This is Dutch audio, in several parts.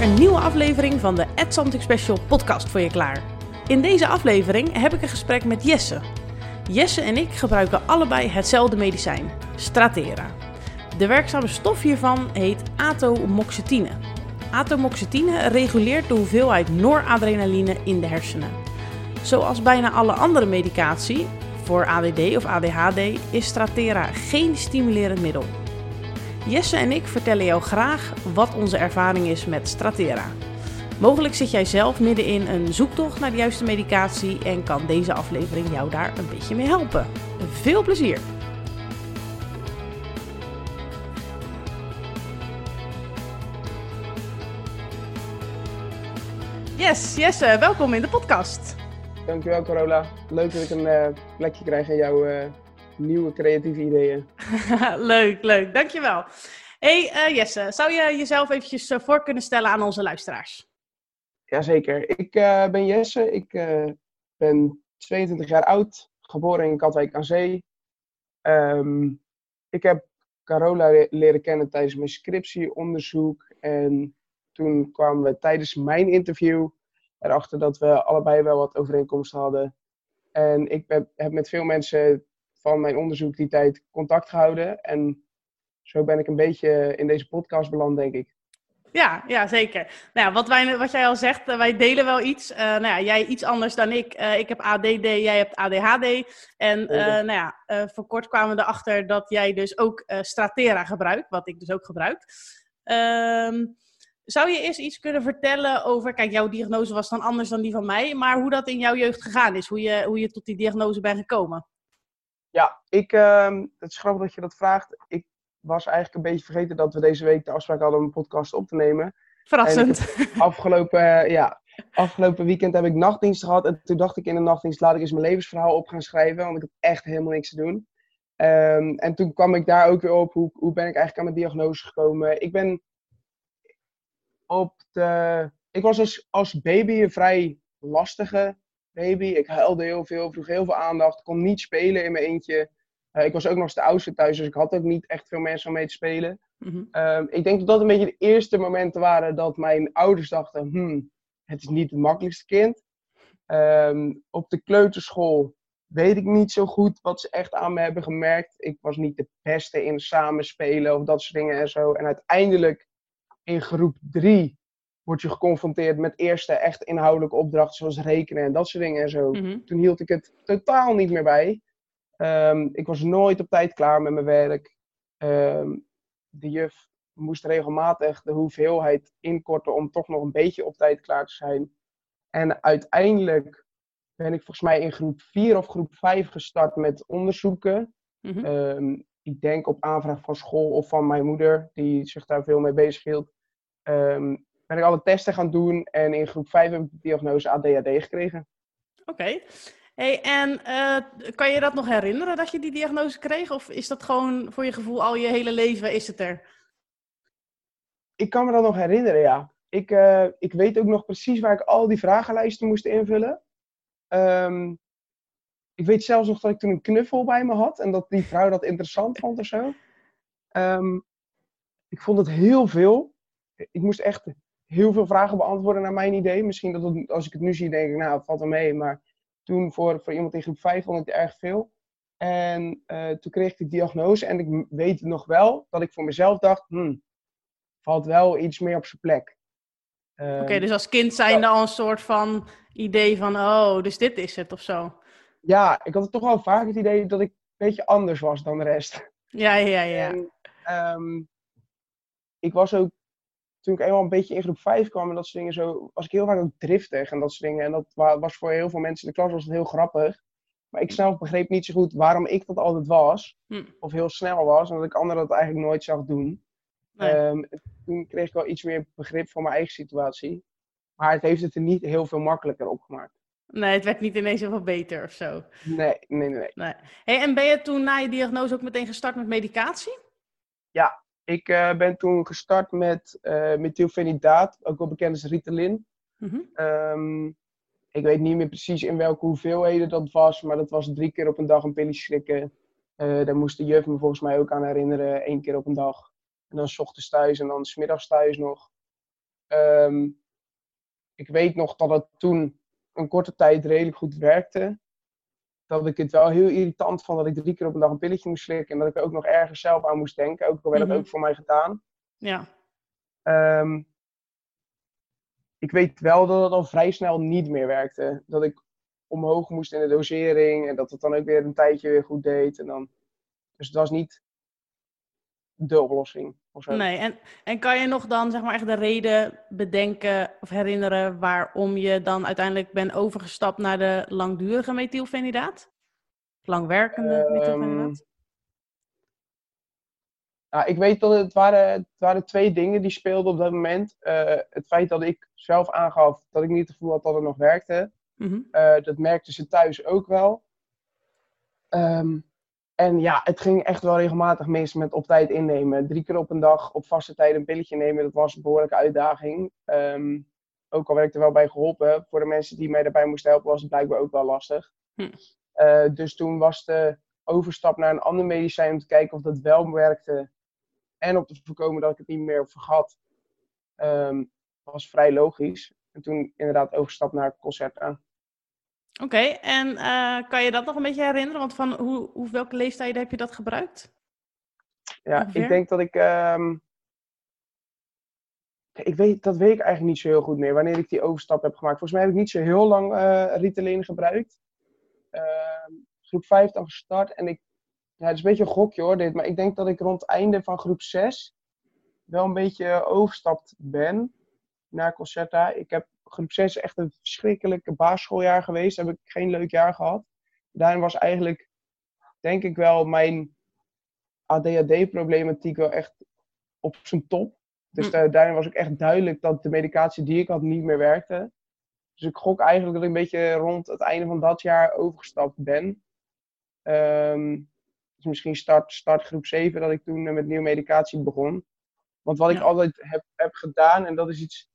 een nieuwe aflevering van de Ed Something Special podcast voor je klaar. In deze aflevering heb ik een gesprek met Jesse. Jesse en ik gebruiken allebei hetzelfde medicijn, Stratera. De werkzame stof hiervan heet atomoxetine. Atomoxetine reguleert de hoeveelheid noradrenaline in de hersenen. Zoals bijna alle andere medicatie voor ADD of ADHD is Stratera geen stimulerend middel. Jesse en ik vertellen jou graag wat onze ervaring is met Stratera. Mogelijk zit jij zelf midden in een zoektocht naar de juiste medicatie en kan deze aflevering jou daar een beetje mee helpen. Veel plezier! Yes, Jesse, welkom in de podcast. Dankjewel Corolla. Leuk dat ik een uh, plekje krijg in jouw uh, nieuwe creatieve ideeën. leuk, leuk. Dankjewel. Hey uh, Jesse, zou je jezelf eventjes voor kunnen stellen aan onze luisteraars? Jazeker. Ik ben Jesse. Ik ben 22 jaar oud, geboren in Katwijk aan Zee. Um, ik heb Carola leren kennen tijdens mijn scriptieonderzoek. En toen kwamen we tijdens mijn interview erachter dat we allebei wel wat overeenkomsten hadden. En ik heb met veel mensen van mijn onderzoek die tijd contact gehouden. En zo ben ik een beetje in deze podcast beland, denk ik. Ja, ja zeker. Nou ja, wat, wij, wat jij al zegt, uh, wij delen wel iets. Uh, nou ja, jij iets anders dan ik. Uh, ik heb ADD, jij hebt ADHD. En nou ja, voor kort kwamen we erachter dat jij dus ook Stratera gebruikt, wat ik dus ook gebruik. Ehm, zou je eerst iets kunnen vertellen over, kijk, jouw diagnose was dan anders dan die van mij, maar hoe dat in jouw jeugd gegaan is, hoe je, hoe je tot die diagnose bent gekomen? Ja, ik, uh, het is grappig dat je dat vraagt. Ik was eigenlijk een beetje vergeten dat we deze week de afspraak hadden om een podcast op te nemen. Verrassend. Afgelopen, ja, afgelopen weekend heb ik nachtdienst gehad. En toen dacht ik in de nachtdienst, laat ik eens mijn levensverhaal op gaan schrijven. Want ik had echt helemaal niks te doen. Um, en toen kwam ik daar ook weer op, hoe, hoe ben ik eigenlijk aan mijn diagnose gekomen. Ik ben op de... Ik was als, als baby een vrij lastige baby. Ik huilde heel veel, vroeg heel veel aandacht, kon niet spelen in mijn eentje. Uh, ik was ook nog eens de oudste thuis, dus ik had ook niet echt veel mensen om mee te spelen. Mm-hmm. Uh, ik denk dat dat een beetje de eerste momenten waren dat mijn ouders dachten: hmm, het is niet het makkelijkste kind. Um, op de kleuterschool weet ik niet zo goed wat ze echt aan me hebben gemerkt. Ik was niet de beste in samenspelen of dat soort dingen en zo. En uiteindelijk in groep drie word je geconfronteerd met eerste echt inhoudelijke opdrachten zoals rekenen en dat soort dingen en zo. Mm-hmm. Toen hield ik het totaal niet meer bij. Um, ik was nooit op tijd klaar met mijn werk. Um, de juf moest regelmatig de hoeveelheid inkorten om toch nog een beetje op tijd klaar te zijn. En uiteindelijk ben ik volgens mij in groep 4 of groep 5 gestart met onderzoeken. Mm-hmm. Um, ik denk op aanvraag van school of van mijn moeder, die zich daar veel mee bezig hield. Um, ben ik alle testen gaan doen en in groep 5 heb ik de diagnose ADHD gekregen. Oké. Okay. Hey, en uh, kan je dat nog herinneren dat je die diagnose kreeg? Of is dat gewoon voor je gevoel al je hele leven is het er? Ik kan me dat nog herinneren, ja. Ik, uh, ik weet ook nog precies waar ik al die vragenlijsten moest invullen. Um, ik weet zelfs nog dat ik toen een knuffel bij me had en dat die vrouw dat interessant vond of zo. Um, ik vond het heel veel. Ik moest echt heel veel vragen beantwoorden naar mijn idee. Misschien dat het, als ik het nu zie, denk ik, nou, het valt er mee. Maar toen voor, voor iemand in groep 5 vond ik het erg veel. En uh, toen kreeg ik de diagnose. En ik weet nog wel dat ik voor mezelf dacht, hmm, valt wel iets meer op zijn plek. Uh, Oké, okay, dus als kind zijn er al een soort van idee van, oh, dus dit is het of zo. Ja, ik had toch wel vaak het idee dat ik een beetje anders was dan de rest. Ja, ja, ja. En, um, ik was ook toen ik eenmaal een beetje in groep 5 kwam en dat soort dingen zo, was ik heel vaak ook driftig en dat soort dingen. En dat was voor heel veel mensen in de klas was het heel grappig. Maar ik zelf begreep niet zo goed waarom ik dat altijd was. Hm. Of heel snel was. En dat ik anderen dat eigenlijk nooit zag doen. Nee. Um, toen kreeg ik wel iets meer begrip voor mijn eigen situatie. Maar het heeft het er niet heel veel makkelijker op gemaakt. Nee, het werd niet ineens heel veel beter of zo. Nee, nee, nee. nee. Hey, en ben je toen na je diagnose ook meteen gestart met medicatie? Ja, ik uh, ben toen gestart met uh, methylfenidaat, ook wel bekend als Ritalin. Mm-hmm. Um, ik weet niet meer precies in welke hoeveelheden dat was, maar dat was drie keer op een dag een pilletje slikken. Uh, daar moest de juf me volgens mij ook aan herinneren, één keer op een dag. En dan s ochtends thuis en dan s middags thuis nog. Ehm, ik weet nog dat het toen een korte tijd redelijk goed werkte. Dat ik het wel heel irritant vond dat ik drie keer op een dag een pilletje moest slikken. En dat ik er ook nog ergens zelf aan moest denken. Ook al werd het Mhm. ook voor mij gedaan. Ja. Ehm, ik weet wel dat het al vrij snel niet meer werkte. Dat ik omhoog moest in de dosering en dat het dan ook weer een tijdje weer goed deed. En dan... Dus het was niet de oplossing. Of zo. Nee, en, en kan je nog dan zeg maar echt de reden bedenken of herinneren waarom je dan uiteindelijk bent overgestapt naar de langdurige methylfenidaat? Langwerkende Ehm, methylfenidaat? Nou, ik weet dat het waren, het waren twee dingen die speelden op dat moment. Eh, het feit dat ik zelf aangaf dat ik niet het gevoel had dat het nog werkte. Mhm. Eh, dat merkten ze thuis ook wel. Ehm, en ja, het ging echt wel regelmatig mis met op tijd innemen. Drie keer op een dag op vaste tijd een pilletje nemen, dat was een behoorlijke uitdaging. Ehm, ook al werd ik er wel bij geholpen. Voor de mensen die mij daarbij moesten helpen was het blijkbaar ook wel lastig. Hm. Eh, dus toen was de overstap naar een ander medicijn om te kijken of dat wel werkte. En om te voorkomen dat ik het niet meer vergat. ehm, was vrij logisch. En toen inderdaad overstap naar Concerta. Oké, en eh, kan je dat nog een beetje herinneren? Want van hoe, hoe welke leeftijden heb je dat gebruikt? Ja, Ongeveer? ik denk dat ik. ehm, ik weet, dat weet ik eigenlijk niet zo heel goed meer. Wanneer ik die overstap heb gemaakt. Volgens mij heb ik niet zo heel lang eh Ritalin gebruikt. Ehm, groep 5 dan gestart. En ik. Ja, het is een beetje een gokje hoor, dit. Maar ik denk dat ik rond het einde van groep 6 wel een beetje overstapt ben naar Concerta. Ik heb groep 6 echt een verschrikkelijke basisschooljaar geweest. Heb ik geen leuk jaar gehad. Daarin was eigenlijk, denk ik wel, mijn ADHD-problematiek wel echt op zijn top. Dus Hm. daar- daarin was ook echt duidelijk dat de medicatie die ik had niet meer werkte. Dus ik gok eigenlijk dat ik een beetje rond het einde van dat jaar overgestapt ben. Ehm, dus misschien start, start groep 7 dat ik toen met nieuwe medicatie begon. Want wat ik altijd heb, heb gedaan, en dat is iets,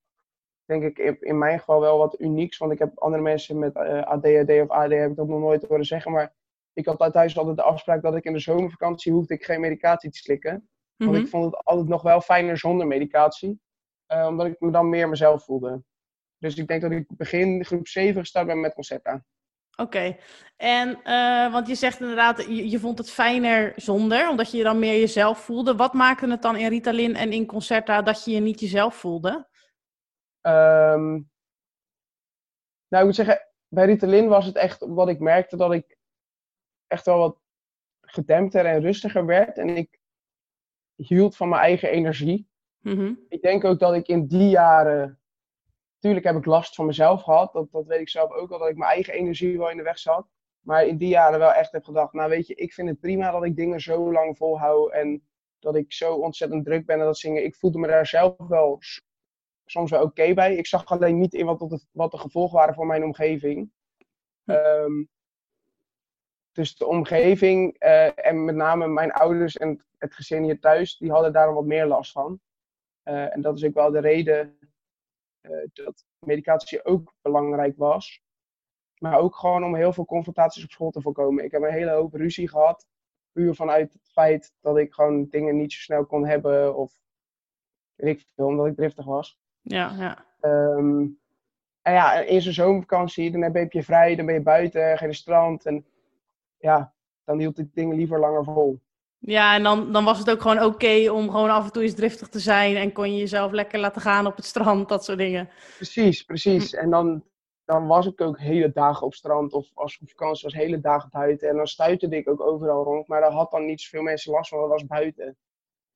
denk ik, in, in mijn geval wel wat unieks. Want ik heb andere mensen met eh, ADHD of AD heb ik dat nog nooit horen zeggen. Maar ik had thuis altijd de afspraak dat ik in de zomervakantie hoefde ik geen medicatie te slikken. Want Mhm. ik vond het altijd nog wel fijner zonder medicatie. eh, omdat ik me dan meer mezelf voelde. Dus ik denk dat ik begin groep 7 gestart ben met Concerta. Oké, en eh, want je zegt inderdaad, je, je vond het fijner zonder, omdat je je dan meer jezelf voelde. Wat maakte het dan in Ritalin en in Concerta dat je je niet jezelf voelde? Ehm, nou, ik moet zeggen, bij Ritalin was het echt wat ik merkte dat ik echt wel wat gedempter en rustiger werd. En ik hield van mijn eigen energie. Mhm. Ik denk ook dat ik in die jaren. Tuurlijk heb ik last van mezelf gehad. Dat, dat weet ik zelf ook al. Dat ik mijn eigen energie wel in de weg zat. Maar in die jaren wel echt heb gedacht. Nou, weet je, ik vind het prima dat ik dingen zo lang volhoud. En dat ik zo ontzettend druk ben en dat zingen. Ik voelde me daar zelf wel soms wel oké bij. Ik zag alleen niet in wat, de, wat de gevolgen waren voor mijn omgeving. Hm. Ehm, dus de omgeving eh, en met name mijn ouders en het, gezin hier thuis, die hadden daar wat meer last van. Eh, en dat is ook wel de reden eh, dat medicatie ook belangrijk was. Maar ook gewoon om heel veel confrontaties op school te voorkomen. Ik heb een hele hoop ruzie gehad. Puur vanuit het feit dat ik gewoon dingen niet zo snel kon hebben. Of weet ik veel, omdat ik driftig was. Ja, ja. Ehm, en ja, in zo'n zomervakantie, dan heb je vrij, dan ben je buiten, het strand. En ja, dan hield ik dingen liever langer vol. Ja, en dan, dan was het ook gewoon oké om gewoon af en toe eens driftig te zijn en kon je jezelf lekker laten gaan op het strand, dat soort dingen. Precies, precies. En dan, dan was ik ook hele dagen op strand of als ik op vakantie was, hele dagen buiten. En dan stuiterde ik ook overal rond, maar daar had dan niet zoveel mensen last van, dat was buiten.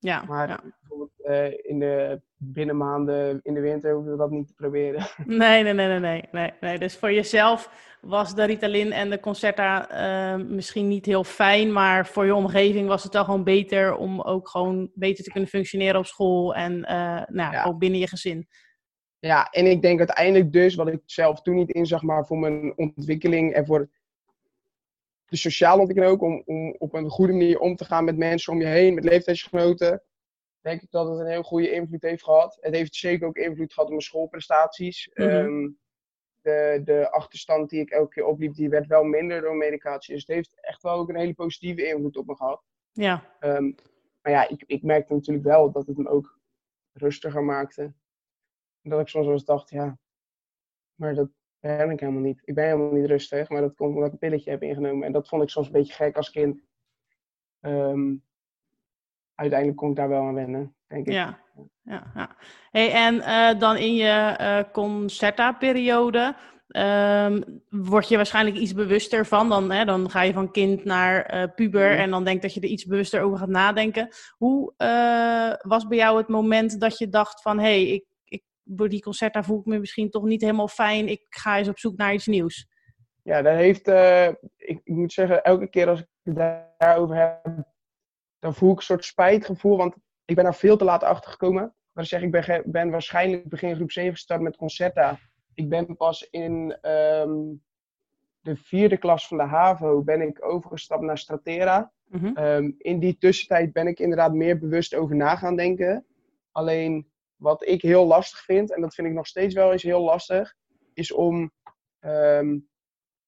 Ja, Maar ja. bijvoorbeeld eh, in de binnenmaanden in de winter hoefden we dat niet te proberen. Nee, nee, nee, nee, nee, nee, nee. Dus voor jezelf was de Ritalin en de Concerta eh, misschien niet heel fijn, maar voor je omgeving was het wel gewoon beter om ook gewoon beter te kunnen functioneren op school en eh, nou, Ja. ook binnen je gezin. Ja, en ik denk uiteindelijk dus, wat ik zelf toen niet inzag, maar voor mijn ontwikkeling en voor de sociale ontwikkeling ook, om, om op een goede manier om te gaan met mensen om je heen, met leeftijdsgenoten, denk ik dat het een heel goede invloed heeft gehad. Het heeft zeker ook invloed gehad op mijn schoolprestaties. Mhm. Ehm, de, de achterstand die ik elke keer opliep, die werd wel minder door medicatie. Dus het heeft echt wel ook een hele positieve invloed op me gehad. Ja, Ehm, maar ja, ik, ik merkte natuurlijk wel dat het me ook rustiger maakte. Dat ik soms wel eens dacht, ja, maar dat ben ik helemaal niet. Ik ben helemaal niet rustig, maar dat komt omdat ik een pilletje heb ingenomen. En dat vond ik soms een beetje gek als kind. Ehm, uiteindelijk kon ik daar wel aan wennen, denk ik. Ja, ja, ja. Hey, en eh, dan in je uh, concerta-periode um, word je waarschijnlijk iets bewuster van. Dan, hè, dan ga je van kind naar uh, puber en dan denk dat je er iets bewuster over gaat nadenken. Hoe was bij jou het moment dat je dacht van... hé, hey, ik, door die concerta voel ik me misschien toch niet helemaal fijn. Ik ga eens op zoek naar iets nieuws. Ja, dat heeft... ik, ik moet zeggen, elke keer als ik het daarover heb dan voel ik een soort spijtgevoel, want ik ben daar veel te laat achter gekomen. Maar zeg, ik ben, ben waarschijnlijk begin groep 7 gestart met Concerta. Ik ben pas in ehm, de vierde klas van de HAVO ben ik overgestapt naar Stratera. Mhm. Ehm, in die tussentijd ben ik inderdaad meer bewust over na gaan denken. Alleen wat ik heel lastig vind, en dat vind ik nog steeds wel eens heel lastig, is om ehm,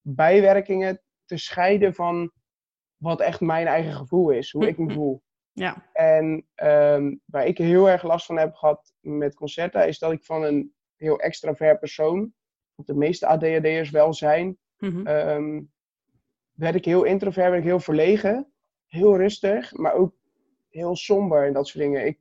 bijwerkingen te scheiden van wat echt mijn eigen gevoel is, hoe ik me voel. Ja. En um, waar ik heel erg last van heb gehad met concerten, is dat ik van een heel extravert persoon, wat de meeste ADHD'ers wel zijn, mm werd ik heel introvert, werd ik heel verlegen, heel rustig, maar ook heel somber en dat soort dingen. Ik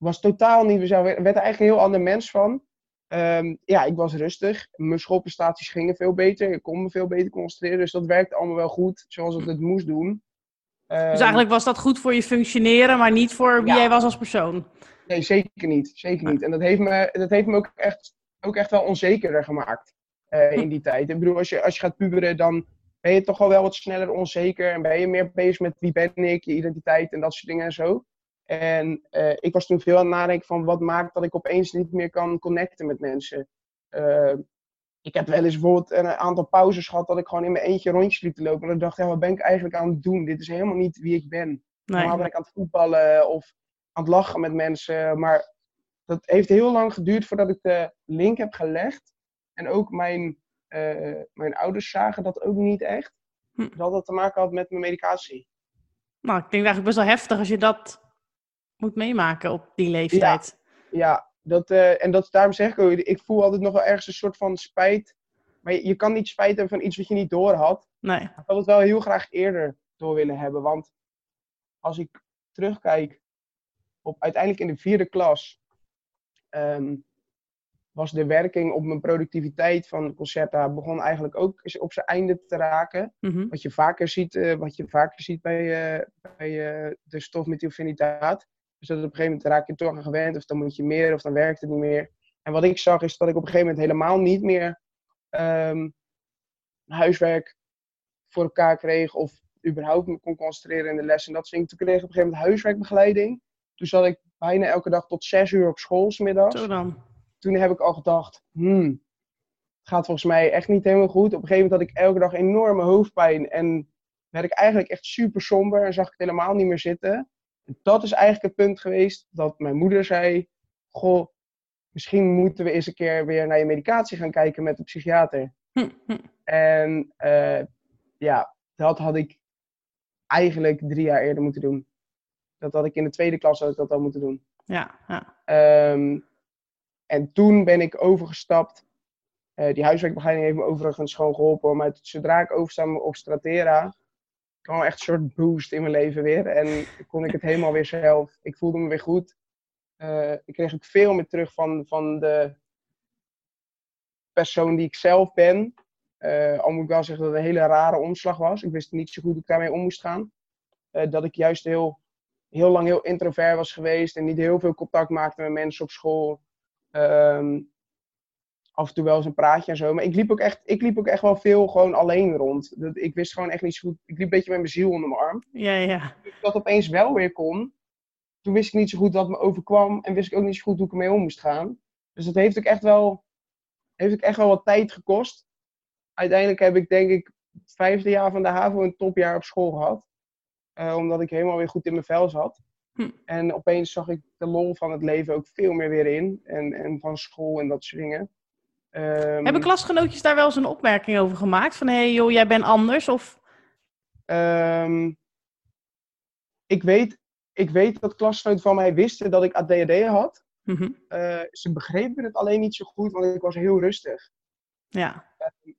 was totaal niet mezelf, werd er eigenlijk een heel ander mens van. Um, ja, ik was rustig. Mijn schoolprestaties gingen veel beter. Ik kon me veel beter concentreren. Dus dat werkte allemaal wel goed, zoals het het moest doen. Um, dus eigenlijk was dat goed voor je functioneren, maar niet voor wie jij was als persoon? Nee, zeker niet. Zeker niet. En dat heeft me, dat heeft me ook, echt, ook echt wel onzekerder gemaakt uh, in die tijd. Ik bedoel, als je, als je gaat puberen, dan ben je toch al wel wat sneller onzeker. En ben je meer bezig met wie ben ik, je identiteit en dat soort dingen en zo. En uh, ik was toen veel aan het nadenken van wat maakt dat ik opeens niet meer kan connecten met mensen. Uh, ik heb wel eens bijvoorbeeld een aantal pauzes gehad dat ik gewoon in mijn eentje rondjes liep te lopen. En ik dacht, ja, wat ben ik eigenlijk aan het doen? Dit is helemaal niet wie ik ben. Nee. Normaal ben ik aan het voetballen of aan het lachen met mensen. Maar dat heeft heel lang geduurd voordat ik de link heb gelegd. En ook mijn, uh, mijn ouders zagen dat ook niet echt. Hm. Dat dat te maken had met mijn medicatie. Nou, ik denk eigenlijk best wel heftig als je dat moet meemaken op die leeftijd. Ja, ja dat, uh, en dat, daarom zeg ik ook, ik voel altijd nog wel ergens een soort van spijt. Maar je, je kan niet spijt hebben van iets wat je niet door had. Nee. Ik had het wel heel graag eerder door willen hebben. Want als ik terugkijk op uiteindelijk in de vierde klas, um, was de werking op mijn productiviteit van Concerta begon eigenlijk ook op zijn einde te raken. Mm -hmm. Wat je vaker ziet, uh, wat je vaker ziet bij, uh, bij uh, de stofmethylfenidaat. Dus dat op een gegeven moment raak je toch aan gewend, of dan moet je meer, of dan werkt het niet meer. En wat ik zag is dat ik op een gegeven moment helemaal niet meer um, huiswerk voor elkaar kreeg, of überhaupt me kon concentreren in de les. En dat ging. Toen kreeg ik op een gegeven moment huiswerkbegeleiding. Toen zat ik bijna elke dag tot zes uur op school, smiddags. Dan. Toen heb ik al gedacht, hmm, het gaat volgens mij echt niet helemaal goed. Op een gegeven moment had ik elke dag enorme hoofdpijn en werd ik eigenlijk echt super somber en zag ik het helemaal niet meer zitten dat is eigenlijk het punt geweest dat mijn moeder zei: Goh, misschien moeten we eens een keer weer naar je medicatie gaan kijken met de psychiater. En uh, ja, dat had ik eigenlijk drie jaar eerder moeten doen. Dat had ik in de tweede klas had ik dat al moeten doen. Ja, ja. Um, en toen ben ik overgestapt. Uh, die huiswerkbegeleiding heeft me overigens gewoon geholpen. Maar zodra ik overstap op Stratera, kwam echt een soort boost in mijn leven weer. En kon ik het helemaal weer zelf. Ik voelde me weer goed. Uh, ik kreeg ook veel meer terug van, van de persoon die ik zelf ben. Uh, al moet ik wel zeggen dat het een hele rare omslag was. Ik wist niet zo goed hoe ik daarmee om moest gaan. Uh, dat ik juist heel, heel lang heel introvert was geweest en niet heel veel contact maakte met mensen op school. Um, af en toe wel eens een praatje en zo. Maar ik liep ook echt, ik liep ook echt wel veel gewoon alleen rond. Dat, ik wist gewoon echt niet zo goed. Ik liep een beetje met mijn ziel onder mijn arm. Ja, ja. Toen ik dat opeens wel weer kon, toen wist ik niet zo goed wat me overkwam. En wist ik ook niet zo goed hoe ik ermee om moest gaan. Dus dat heeft ook echt wel, heeft ook echt wel wat tijd gekost. Uiteindelijk heb ik denk ik het vijfde jaar van de HAVO een topjaar op school gehad. Uh, omdat ik helemaal weer goed in mijn vel zat. Hm. En opeens zag ik de lol van het leven ook veel meer weer in. En, en van school en dat soort dingen. Um, Hebben klasgenootjes daar wel eens een opmerking over gemaakt? Van hé hey, joh, jij bent anders? Of... Um, ik, weet, ik weet dat klasgenoten van mij wisten dat ik ADHD had. Mhm. Eh, ze begrepen het alleen niet zo goed, want ik was heel rustig. Ja.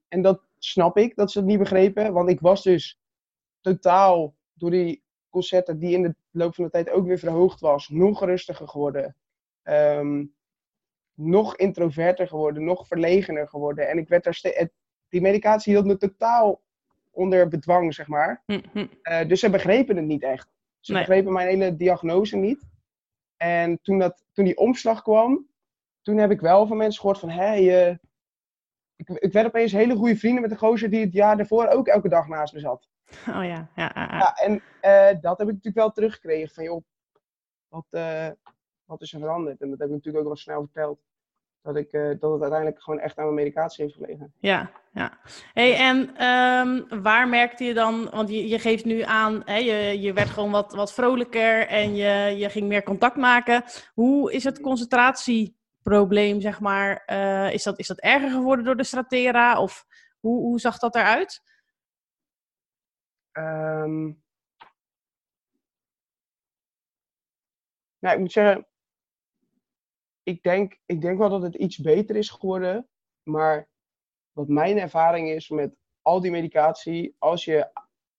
En dat snap ik, dat ze het niet begrepen. Want ik was dus totaal door die concerten die in de loop van de tijd ook weer verhoogd was, nog rustiger geworden. Ehm, nog introverter geworden, nog verlegener geworden. En ik werd daar steeds. Die medicatie hield me totaal onder bedwang, zeg maar. Mhm. Eh, dus ze begrepen het niet echt. Ze Nee. begrepen mijn hele diagnose niet. En toen, dat, toen die omslag kwam, toen heb ik wel van mensen gehoord van, hé, je- ik, ik werd opeens hele goede vrienden met de gozer die het jaar daarvoor ook elke dag naast me zat. Oh ja, ja, ja, ja. Ja, en eh, dat heb ik natuurlijk wel teruggekregen van, joh, wat, eh, wat is er veranderd? En dat heb ik natuurlijk ook wel snel verteld. Dat, ik, eh, dat het uiteindelijk gewoon echt aan mijn medicatie heeft gelegen. Ja, ja. Hey, en ehm, waar merkte je dan, want je, je geeft nu aan, hè, je, je werd gewoon wat, wat vrolijker en je, je ging meer contact maken. Hoe is het concentratieprobleem, zeg maar, eh, is, dat, is dat erger geworden door de Stratera of hoe, hoe zag dat eruit? Ehm nou, ik moet zeggen, ik denk, ik denk wel dat het iets beter is geworden. Maar wat mijn ervaring is met al die medicatie, als je,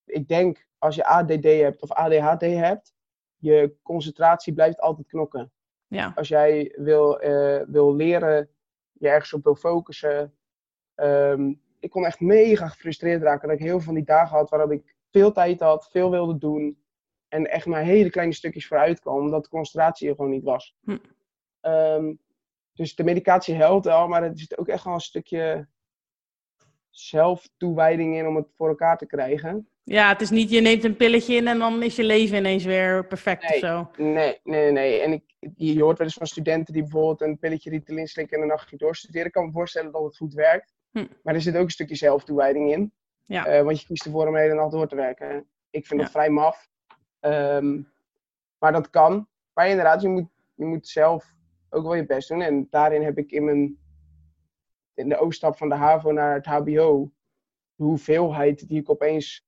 ik denk, als je ADD hebt of ADHD hebt, je concentratie blijft altijd knokken. Ja, Als jij wil, eh, wil leren, je ergens op wil focussen. Ehm, ik kon echt mega gefrustreerd raken. Dat ik heel veel van die dagen had waarop ik veel tijd had, veel wilde doen. En echt maar hele kleine stukjes vooruit kwam, omdat de concentratie er gewoon niet was. Hm. Ehm, dus de medicatie helpt wel, maar er zit ook echt wel een stukje zelftoewijding in om het voor elkaar te krijgen. ja het is niet je neemt een pilletje in en dan is je leven ineens weer perfect of Nee. zo. Nee, nee, nee, nee. En ik, je hoort wel eens van studenten die bijvoorbeeld een pilletje Ritalin slikken en een nachtje doorstuderen. Ik kan me voorstellen dat het goed werkt. Hm. Maar er zit ook een stukje zelftoewijding in. Ja. Eh, want je kiest ervoor om de hele nacht door te werken. Ik vind Ja. dat vrij maf. Ehm, maar dat kan. Maar inderdaad, je moet, je moet zelf ook wel je best doen. En daarin heb ik in, mijn, in de overstap van de HAVO naar het HBO... de hoeveelheid die ik opeens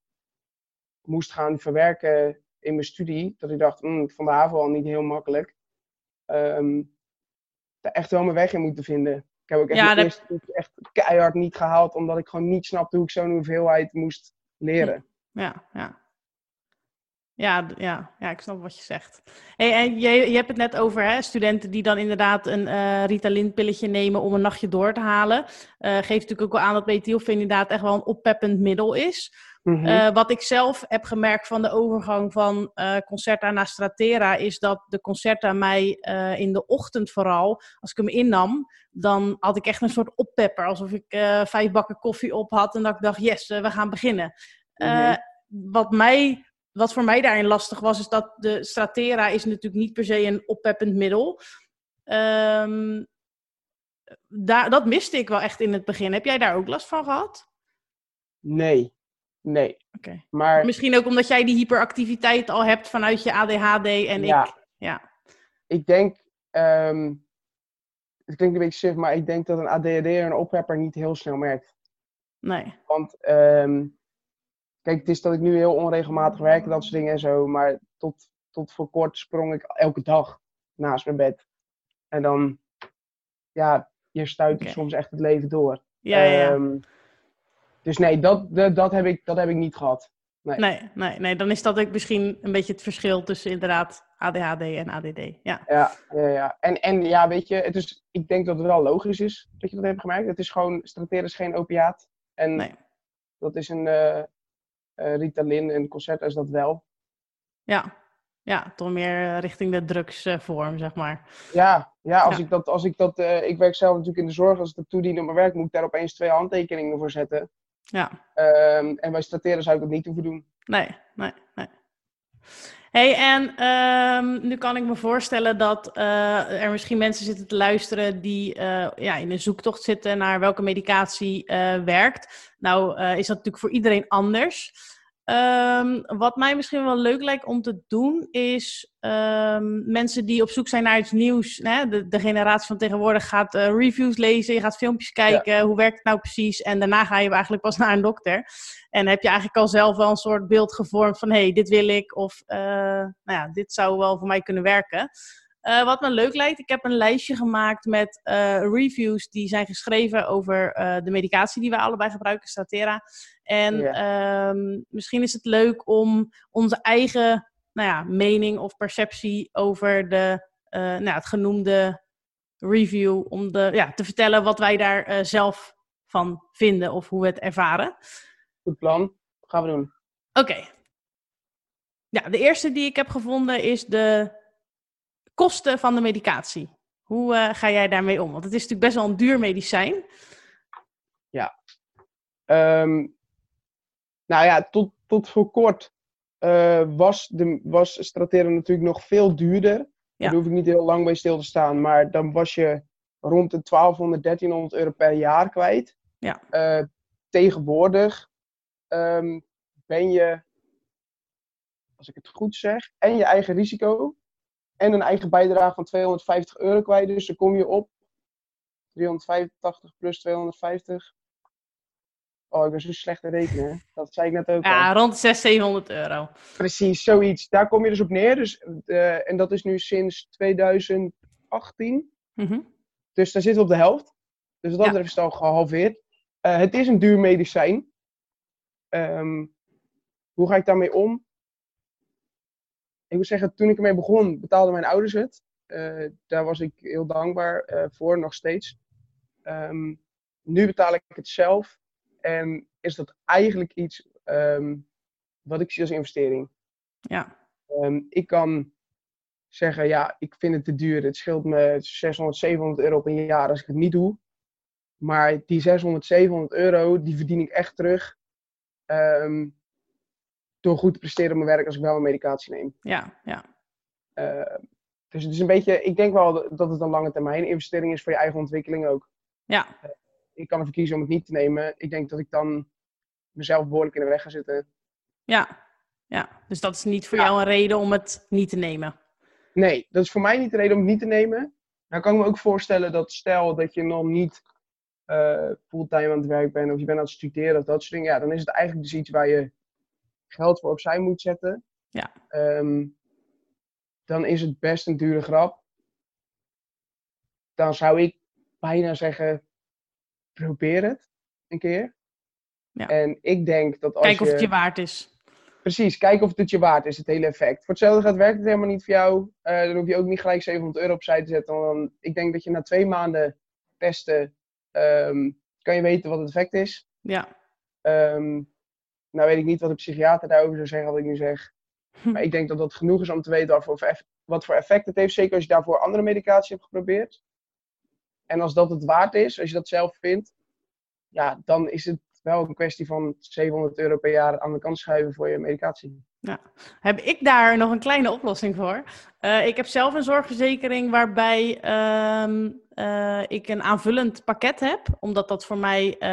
moest gaan verwerken in mijn studie. Dat ik dacht, "Hmm, ik vond de HAVO al niet heel makkelijk. Ehm daar echt wel mijn weg in moeten vinden. Ik heb ook echt Ja, dat- echt keihard niet gehaald. Omdat ik gewoon niet snapte hoe ik zo'n hoeveelheid moest leren. Ja, ja. Ja, ja, ja, ik snap wat je zegt. Hey, en je, je hebt het net over hè, studenten die dan inderdaad een eh Ritalin-pilletje nemen om een nachtje door te halen. Eh geeft natuurlijk ook wel aan dat methylfenidaat inderdaad echt wel een oppeppend middel is. Mhm. Eh, wat ik zelf heb gemerkt van de overgang van Concerta naar Stratera, is dat de Concerta mij in de ochtend vooral, als ik hem innam, dan had ik echt een soort oppepper. Alsof ik vijf bakken koffie op had en dat ik dacht, yes, we gaan beginnen. Mhm. wat, mij, wat voor mij daarin lastig was, is dat de Stratera is natuurlijk niet per se een oppeppend middel. Ehm daar, dat miste ik wel echt in het begin. Heb jij daar ook last van gehad? Nee, nee. Oké. Maar Misschien ook omdat jij die hyperactiviteit al hebt vanuit je ADHD en Ja. ik. Ja. ik denk, ehm, het klinkt een beetje suf, maar ik denk dat een ADHD'er een oppepper niet heel snel merkt. Nee. Want ehm, kijk, het is dat ik nu heel onregelmatig werk en dat soort dingen en zo. Maar tot, tot voor kort sprong ik elke dag naast mijn bed. En dan, ja, je stuit Oké. soms echt het leven door. Ja, ja. Ehm, dus nee, dat, dat, dat, heb ik, dat heb ik niet gehad. Nee, nee, nee. Dan is dat ook misschien een beetje het verschil tussen inderdaad ADHD en ADD. Ja. Ja, ja, ja. En, en ja, weet je, het is, ik denk dat het wel logisch is dat je dat hebt gemerkt. Het is gewoon, strateren is geen opiaat. En Nee. dat is een eh, Ritalin en Concerta is dat wel. Ja. Ja, toch meer eh, richting de drugsvorm, zeg maar. Ja, ja als Ja. ik dat, als ik dat, eh, ik werk zelf natuurlijk in de zorg, als ik dat toedien op mijn werk, moet ik daar opeens twee handtekeningen voor zetten. Ja. Ehm, en bij strateren zou ik dat niet hoeven doen. Nee, nee, nee. Hey, en ehm, nu kan ik me voorstellen dat eh, er misschien mensen zitten te luisteren die eh, ja, in een zoektocht zitten naar welke medicatie eh, werkt. Nou, is dat natuurlijk voor iedereen anders. Ehm, wat mij misschien wel leuk lijkt om te doen, is ehm, mensen die op zoek zijn naar iets nieuws. Hè? De, de generatie van tegenwoordig gaat eh, reviews lezen, je gaat filmpjes kijken, hoe werkt het nou precies? En daarna ga je eigenlijk pas naar een dokter. En heb je eigenlijk al zelf wel een soort beeld gevormd van hé, hey, dit wil ik of eh, nou ja, dit zou wel voor mij kunnen werken. Eh, wat me leuk lijkt, ik heb een lijstje gemaakt met eh, reviews die zijn geschreven over eh, de medicatie die we allebei gebruiken, Statera. En ehm, misschien is het leuk om onze eigen nou ja, mening of perceptie over de, nou, het genoemde review, om de, ja, te vertellen wat wij daar zelf van vinden of hoe we het ervaren. Goed plan, gaan we doen. Oké. Ja, de eerste die ik heb gevonden is de kosten van de medicatie. Hoe uh, ga jij daarmee om? Want het is natuurlijk best wel een duur medicijn. Ja. Um, nou ja, tot, tot voor kort uh, was, de, was Stratera natuurlijk nog veel duurder. Ja. Daar hoef ik niet heel lang bij stil te staan. Maar dan was je rond de 1200, 1300 euro per jaar kwijt. Ja. Uh, tegenwoordig um, ben je, als ik het goed zeg, en je eigen risico en een eigen bijdrage van 250 euro kwijt. Dus dan kom je op 385 plus 250. Oh, ik ben zo slecht in rekenen. Dat zei ik net ook. Ja, rond 600, 700 euro. Precies, zoiets. Daar kom je dus op neer. Dus, uh, en dat is nu sinds 2018. Mm -hmm. Dus daar zitten we op de helft. Dus wat dat betreft is het al gehalveerd. Uh, het is een duur medicijn. Um, hoe ga ik daarmee om? Ik moet zeggen, toen ik ermee begon, betaalden mijn ouders het. Uh, daar was ik heel dankbaar uh, voor, nog steeds. Um, nu betaal ik het zelf. En is dat eigenlijk iets um, wat ik zie als investering. Ja. Um, ik kan zeggen, ja, ik vind het te duur. Het scheelt me 600, 700 euro per jaar als ik het niet doe. Maar die 600, 700 euro, die verdien ik echt terug. Um, door goed te presteren op mijn werk als ik wel een medicatie neem. Ja, ja. Uh, dus het is een beetje, ik denk wel dat het een lange termijn investering is voor je eigen ontwikkeling ook. Ja. Uh, ik kan ervoor kiezen om het niet te nemen. Ik denk dat ik dan mezelf behoorlijk in de weg ga zitten. Ja, ja. dus dat is niet voor ja. jou een reden om het niet te nemen? Nee, dat is voor mij niet de reden om het niet te nemen. Nou kan ik me ook voorstellen dat stel dat je nog niet uh, fulltime aan het werk bent of je bent aan het studeren of dat soort dingen. Ja, dan is het eigenlijk dus iets waar je geld voor opzij moet zetten, ja. Um, dan is het best een dure grap. Dan zou ik bijna zeggen, probeer het een keer. Ja. En ik denk dat als Kijk of je... het je waard is. Precies, kijk of het je waard is, het hele effect. Voor hetzelfde gaat werkt het helemaal niet voor jou. Uh, dan hoef je ook niet gelijk 700 euro opzij te zetten. Dan, ik denk dat je na twee maanden testen, um, kan je weten wat het effect is. Ja. Um, nou weet ik niet wat de psychiater daarover zou zeggen, wat ik nu zeg. Maar ik denk dat dat genoeg is om te weten wat voor, wat voor effect het heeft. Zeker als je daarvoor andere medicatie hebt geprobeerd. En als dat het waard is, als je dat zelf vindt, ja, dan is het wel een kwestie van 700 euro per jaar aan de kant schuiven voor je medicatie. Ja. Heb ik daar nog een kleine oplossing voor? Uh, ik heb zelf een zorgverzekering waarbij uh, uh, ik een aanvullend pakket heb, omdat dat voor mij eh,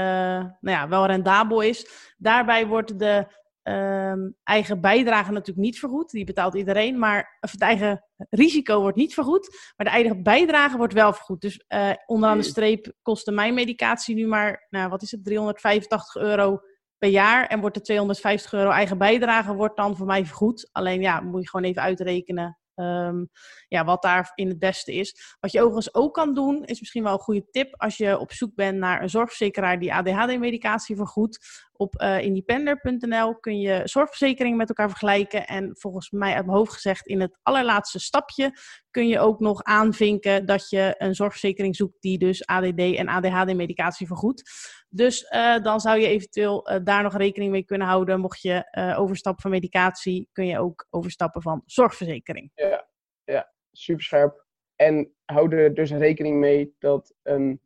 nou ja, wel rendabel is. Daarbij wordt de ehm, eigen bijdrage natuurlijk niet vergoed, die betaalt iedereen, maar of het eigen risico wordt niet vergoed, maar de eigen bijdrage wordt wel vergoed. Dus onderaan de streep kostte mijn medicatie nu maar, nou, wat is het, 385 euro per jaar. En wordt de 250 euro eigen bijdrage wordt dan voor mij vergoed. Alleen ja, moet je gewoon even uitrekenen um, ja, wat daar in het beste is. Wat je overigens ook kan doen, is misschien wel een goede tip als je op zoek bent naar een zorgverzekeraar die ADHD-medicatie vergoedt. Op uh, independer.nl kun je zorgverzekeringen met elkaar vergelijken. En volgens mij uit mijn hoofd gezegd, in het allerlaatste stapje kun je ook nog aanvinken dat je een zorgverzekering zoekt die dus ADD en ADHD-medicatie vergoedt. Dus uh, dan zou je eventueel uh, daar nog rekening mee kunnen houden. Mocht je overstappen van medicatie, kun je ook overstappen van zorgverzekering. Ja, ja super scherp. En hou er dus rekening mee dat een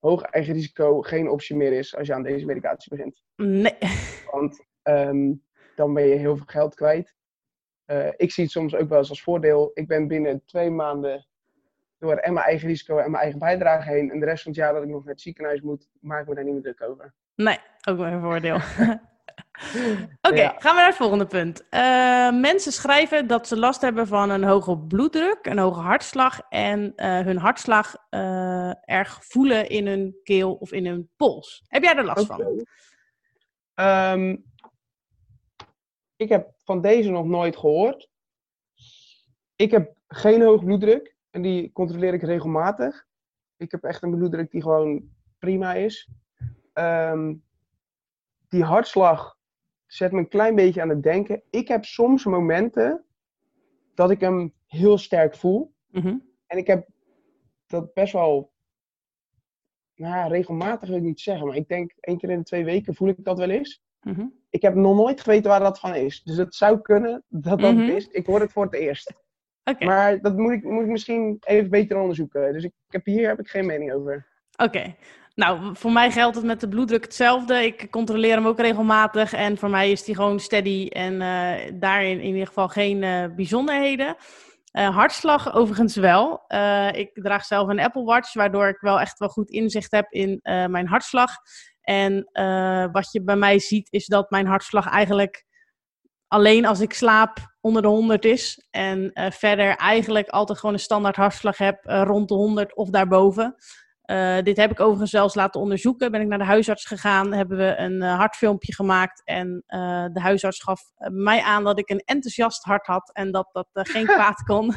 hoog eigen risico geen optie meer is als je aan deze medicatie begint. Nee. Want um, dan ben je heel veel geld kwijt. ik zie het soms ook wel eens als voordeel. Ik ben binnen twee maanden door en mijn eigen risico en mijn eigen bijdrage heen. En de rest van het jaar dat ik nog naar het ziekenhuis moet, maak ik me daar niet meer druk over. Nee, ook wel een voordeel. Oké, okay, ja. gaan we naar het volgende punt. Uh, mensen schrijven dat ze last hebben van een hoge bloeddruk, een hoge hartslag en uh, hun hartslag uh, erg voelen in hun keel of in hun pols. Heb jij er last okay. van? Um, ik heb van deze nog nooit gehoord. Ik heb geen hoog bloeddruk. En die controleer ik regelmatig. Ik heb echt een bloeddruk die gewoon prima is. Ehm, die hartslag zet me een klein beetje aan het denken. Ik heb soms momenten dat ik hem heel sterk voel. Mhm. En ik heb dat best wel, nou ja, regelmatig wil ik niet zeggen, maar ik denk één keer in de twee weken voel ik dat wel eens. Mhm. Ik heb nog nooit geweten waar dat van is. Dus het zou kunnen dat dat Mhm. is. Ik hoor het voor het eerst. Maar dat moet ik, moet ik misschien even beter onderzoeken. Dus ik, ik heb, hier heb ik geen mening over. Oké. Nou, voor mij geldt het met de bloeddruk hetzelfde. Ik controleer hem ook regelmatig en voor mij is die gewoon steady en eh, daarin in ieder geval geen eh, bijzonderheden. Eh, hartslag overigens wel. Ik draag zelf een Apple Watch, waardoor ik wel echt wel goed inzicht heb in mijn hartslag. En wat je bij mij ziet is dat mijn hartslag eigenlijk alleen als ik slaap onder de 100 is. En verder eigenlijk altijd gewoon een standaard hartslag heb rond de 100 of daarboven. Eh, dit heb ik overigens zelfs laten onderzoeken. Ben ik naar de huisarts gegaan, hebben we een eh, hartfilmpje gemaakt. En eh, de huisarts gaf mij aan dat ik een enthousiast hart had en dat dat geen kwaad kon.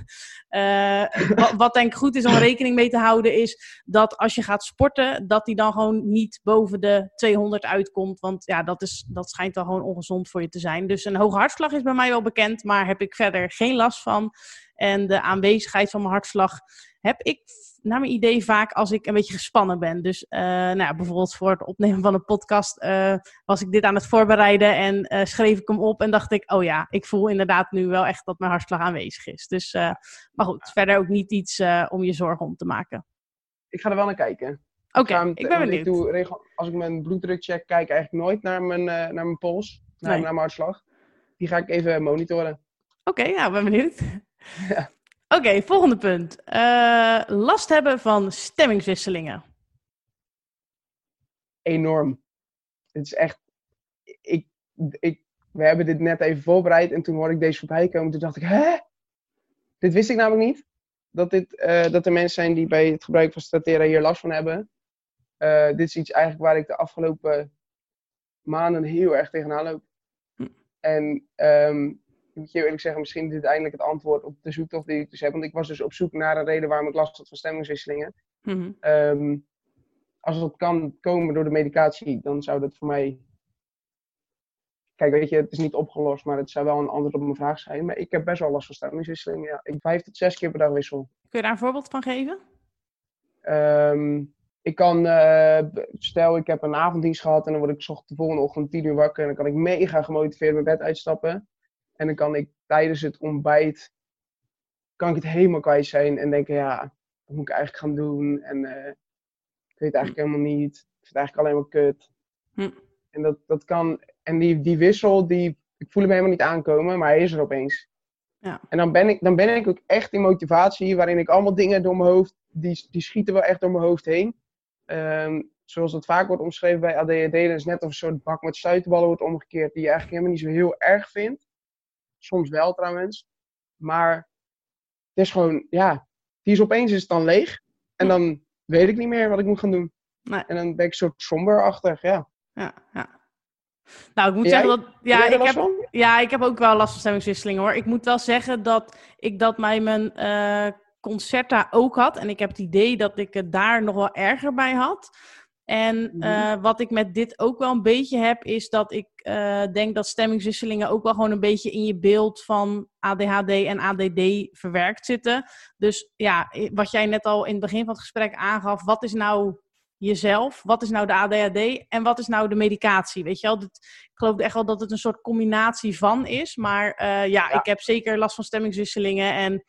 Wat, wat denk ik goed is om rekening mee te houden, is dat als je gaat sporten, dat die dan gewoon niet boven de 200 uitkomt. Want ja, dat, is, dat schijnt wel gewoon ongezond voor je te zijn. Dus een hoge hartslag is bij mij wel bekend, maar heb ik verder geen last van. En de aanwezigheid van mijn hartslag heb ik naar mijn idee vaak als ik een beetje gespannen ben. Dus eh, nou ja, bijvoorbeeld voor het opnemen van een podcast eh, was ik dit aan het voorbereiden en eh, schreef ik hem op en dacht ik, oh ja, ik voel inderdaad nu wel echt dat mijn hartslag aanwezig is. Dus, maar goed, verder ook niet iets om je zorgen om te maken. Ik ga er wel naar kijken. Oké, ik ben benieuwd. doe regel- als ik mijn bloeddruk check, kijk ik eigenlijk nooit naar mijn, naar mijn pols, naar, Nee. naar mijn hartslag. Die ga ik even monitoren. Oké, nou, ben benieuwd. Ja. Oké, volgende punt. Eh, last hebben van stemmingswisselingen. Enorm. Het is echt. Ik, ik, we hebben dit net even voorbereid en toen hoorde ik deze voorbij komen. Toen dacht ik, hè? Dit wist ik namelijk niet. Dat, dit, eh, dat er mensen zijn die bij het gebruik van Statera hier last van hebben. Eh, dit is iets eigenlijk waar ik de afgelopen maanden heel erg tegenaan loop. Hm. En ehm, moet je eerlijk zeggen, misschien is dit eindelijk het antwoord op de zoektocht die ik dus heb. Want ik was dus op zoek naar een reden waarom ik last had van stemmingswisselingen. Mhm. Ehm, als dat kan komen door de medicatie, dan zou dat voor mij. Kijk, weet je, het is niet opgelost, maar het zou wel een antwoord op mijn vraag zijn. Maar ik heb best wel last van stemmingswisselingen. Ja, ik vijf tot zes keer per dag wissel. Kun je daar een voorbeeld van geven? Ehm, ik kan, eh, stel ik heb een avonddienst gehad en dan word ik de volgende ochtend 10 uur wakker. En dan kan ik mega gemotiveerd mijn bed uitstappen. En dan kan ik tijdens het ontbijt, kan ik het helemaal kwijt zijn en denken, ja, wat moet ik eigenlijk gaan doen? En eh, ik weet het eigenlijk helemaal niet. Ik vind het eigenlijk alleen maar kut. Hm. En dat, dat kan, en die, die wissel, die, ik voel hem helemaal niet aankomen, maar hij is er opeens. Ja. En dan ben, ik, dan ben ik ook echt in motivatie, waarin ik allemaal dingen door mijn hoofd, die, die schieten wel echt door mijn hoofd heen. Ehm, zoals dat vaak wordt omschreven bij ADHD, dat is net of een soort bak met stuiterballen wordt omgekeerd, die je eigenlijk helemaal niet zo heel erg vindt. Soms wel trouwens. Maar het is gewoon, ja, die is opeens is het dan leeg. En dan weet ik niet meer wat ik moet gaan doen. Nee. En dan ben ik soort somberachtig, ja. Ja, ja. Nou, ik moet En zeggen dat... Ja, ik heb, van? ja, ik heb ook wel last van stemmingswisselingen hoor. Ik moet wel zeggen dat ik dat bij mijn eh, Concerta ook had. En ik heb het idee dat ik het daar nog wel erger bij had. En Mhm. eh, wat ik met dit ook wel een beetje heb, is dat ik eh, denk dat stemmingswisselingen ook wel gewoon een beetje in je beeld van ADHD en ADD verwerkt zitten. Dus ja, wat jij net al in het begin van het gesprek aangaf, wat is nou jezelf? Wat is nou de ADHD en wat is nou de medicatie? Weet je wel, Dit- ik geloof echt wel dat het een soort combinatie van is. Maar eh, ja, Ja. ik heb zeker last van stemmingswisselingen en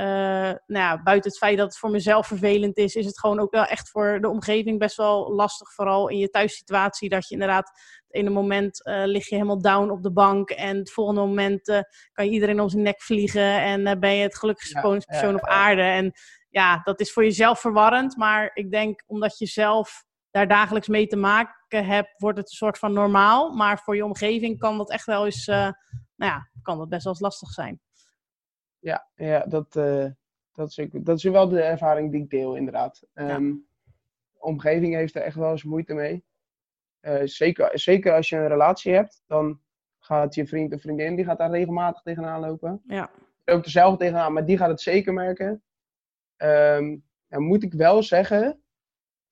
eh, nou ja, buiten het feit dat het voor mezelf vervelend is, is het gewoon ook wel echt voor de omgeving best wel lastig. Vooral in je thuissituatie, dat je inderdaad het ene moment eh, lig je helemaal down op de bank en het volgende moment eh, kan je iedereen om zijn nek vliegen en ben je het gelukkigste Ja, persoon op aarde. En ja, dat is voor jezelf verwarrend, maar ik denk omdat je zelf daar dagelijks mee te maken hebt, wordt het een soort van normaal. Maar voor je omgeving kan dat echt wel eens, nou ja, kan dat best wel eens lastig zijn. Ja, ja dat, eh, dat, is ook, dat is wel de ervaring die ik deel, inderdaad. Ehm, de omgeving heeft er echt wel eens moeite mee. Eh, zeker, zeker als je een relatie hebt, dan gaat je vriend of vriendin die gaat daar regelmatig tegenaan lopen. Ja. er zelf tegenaan, maar die gaat het zeker merken. Nou moet ik wel zeggen,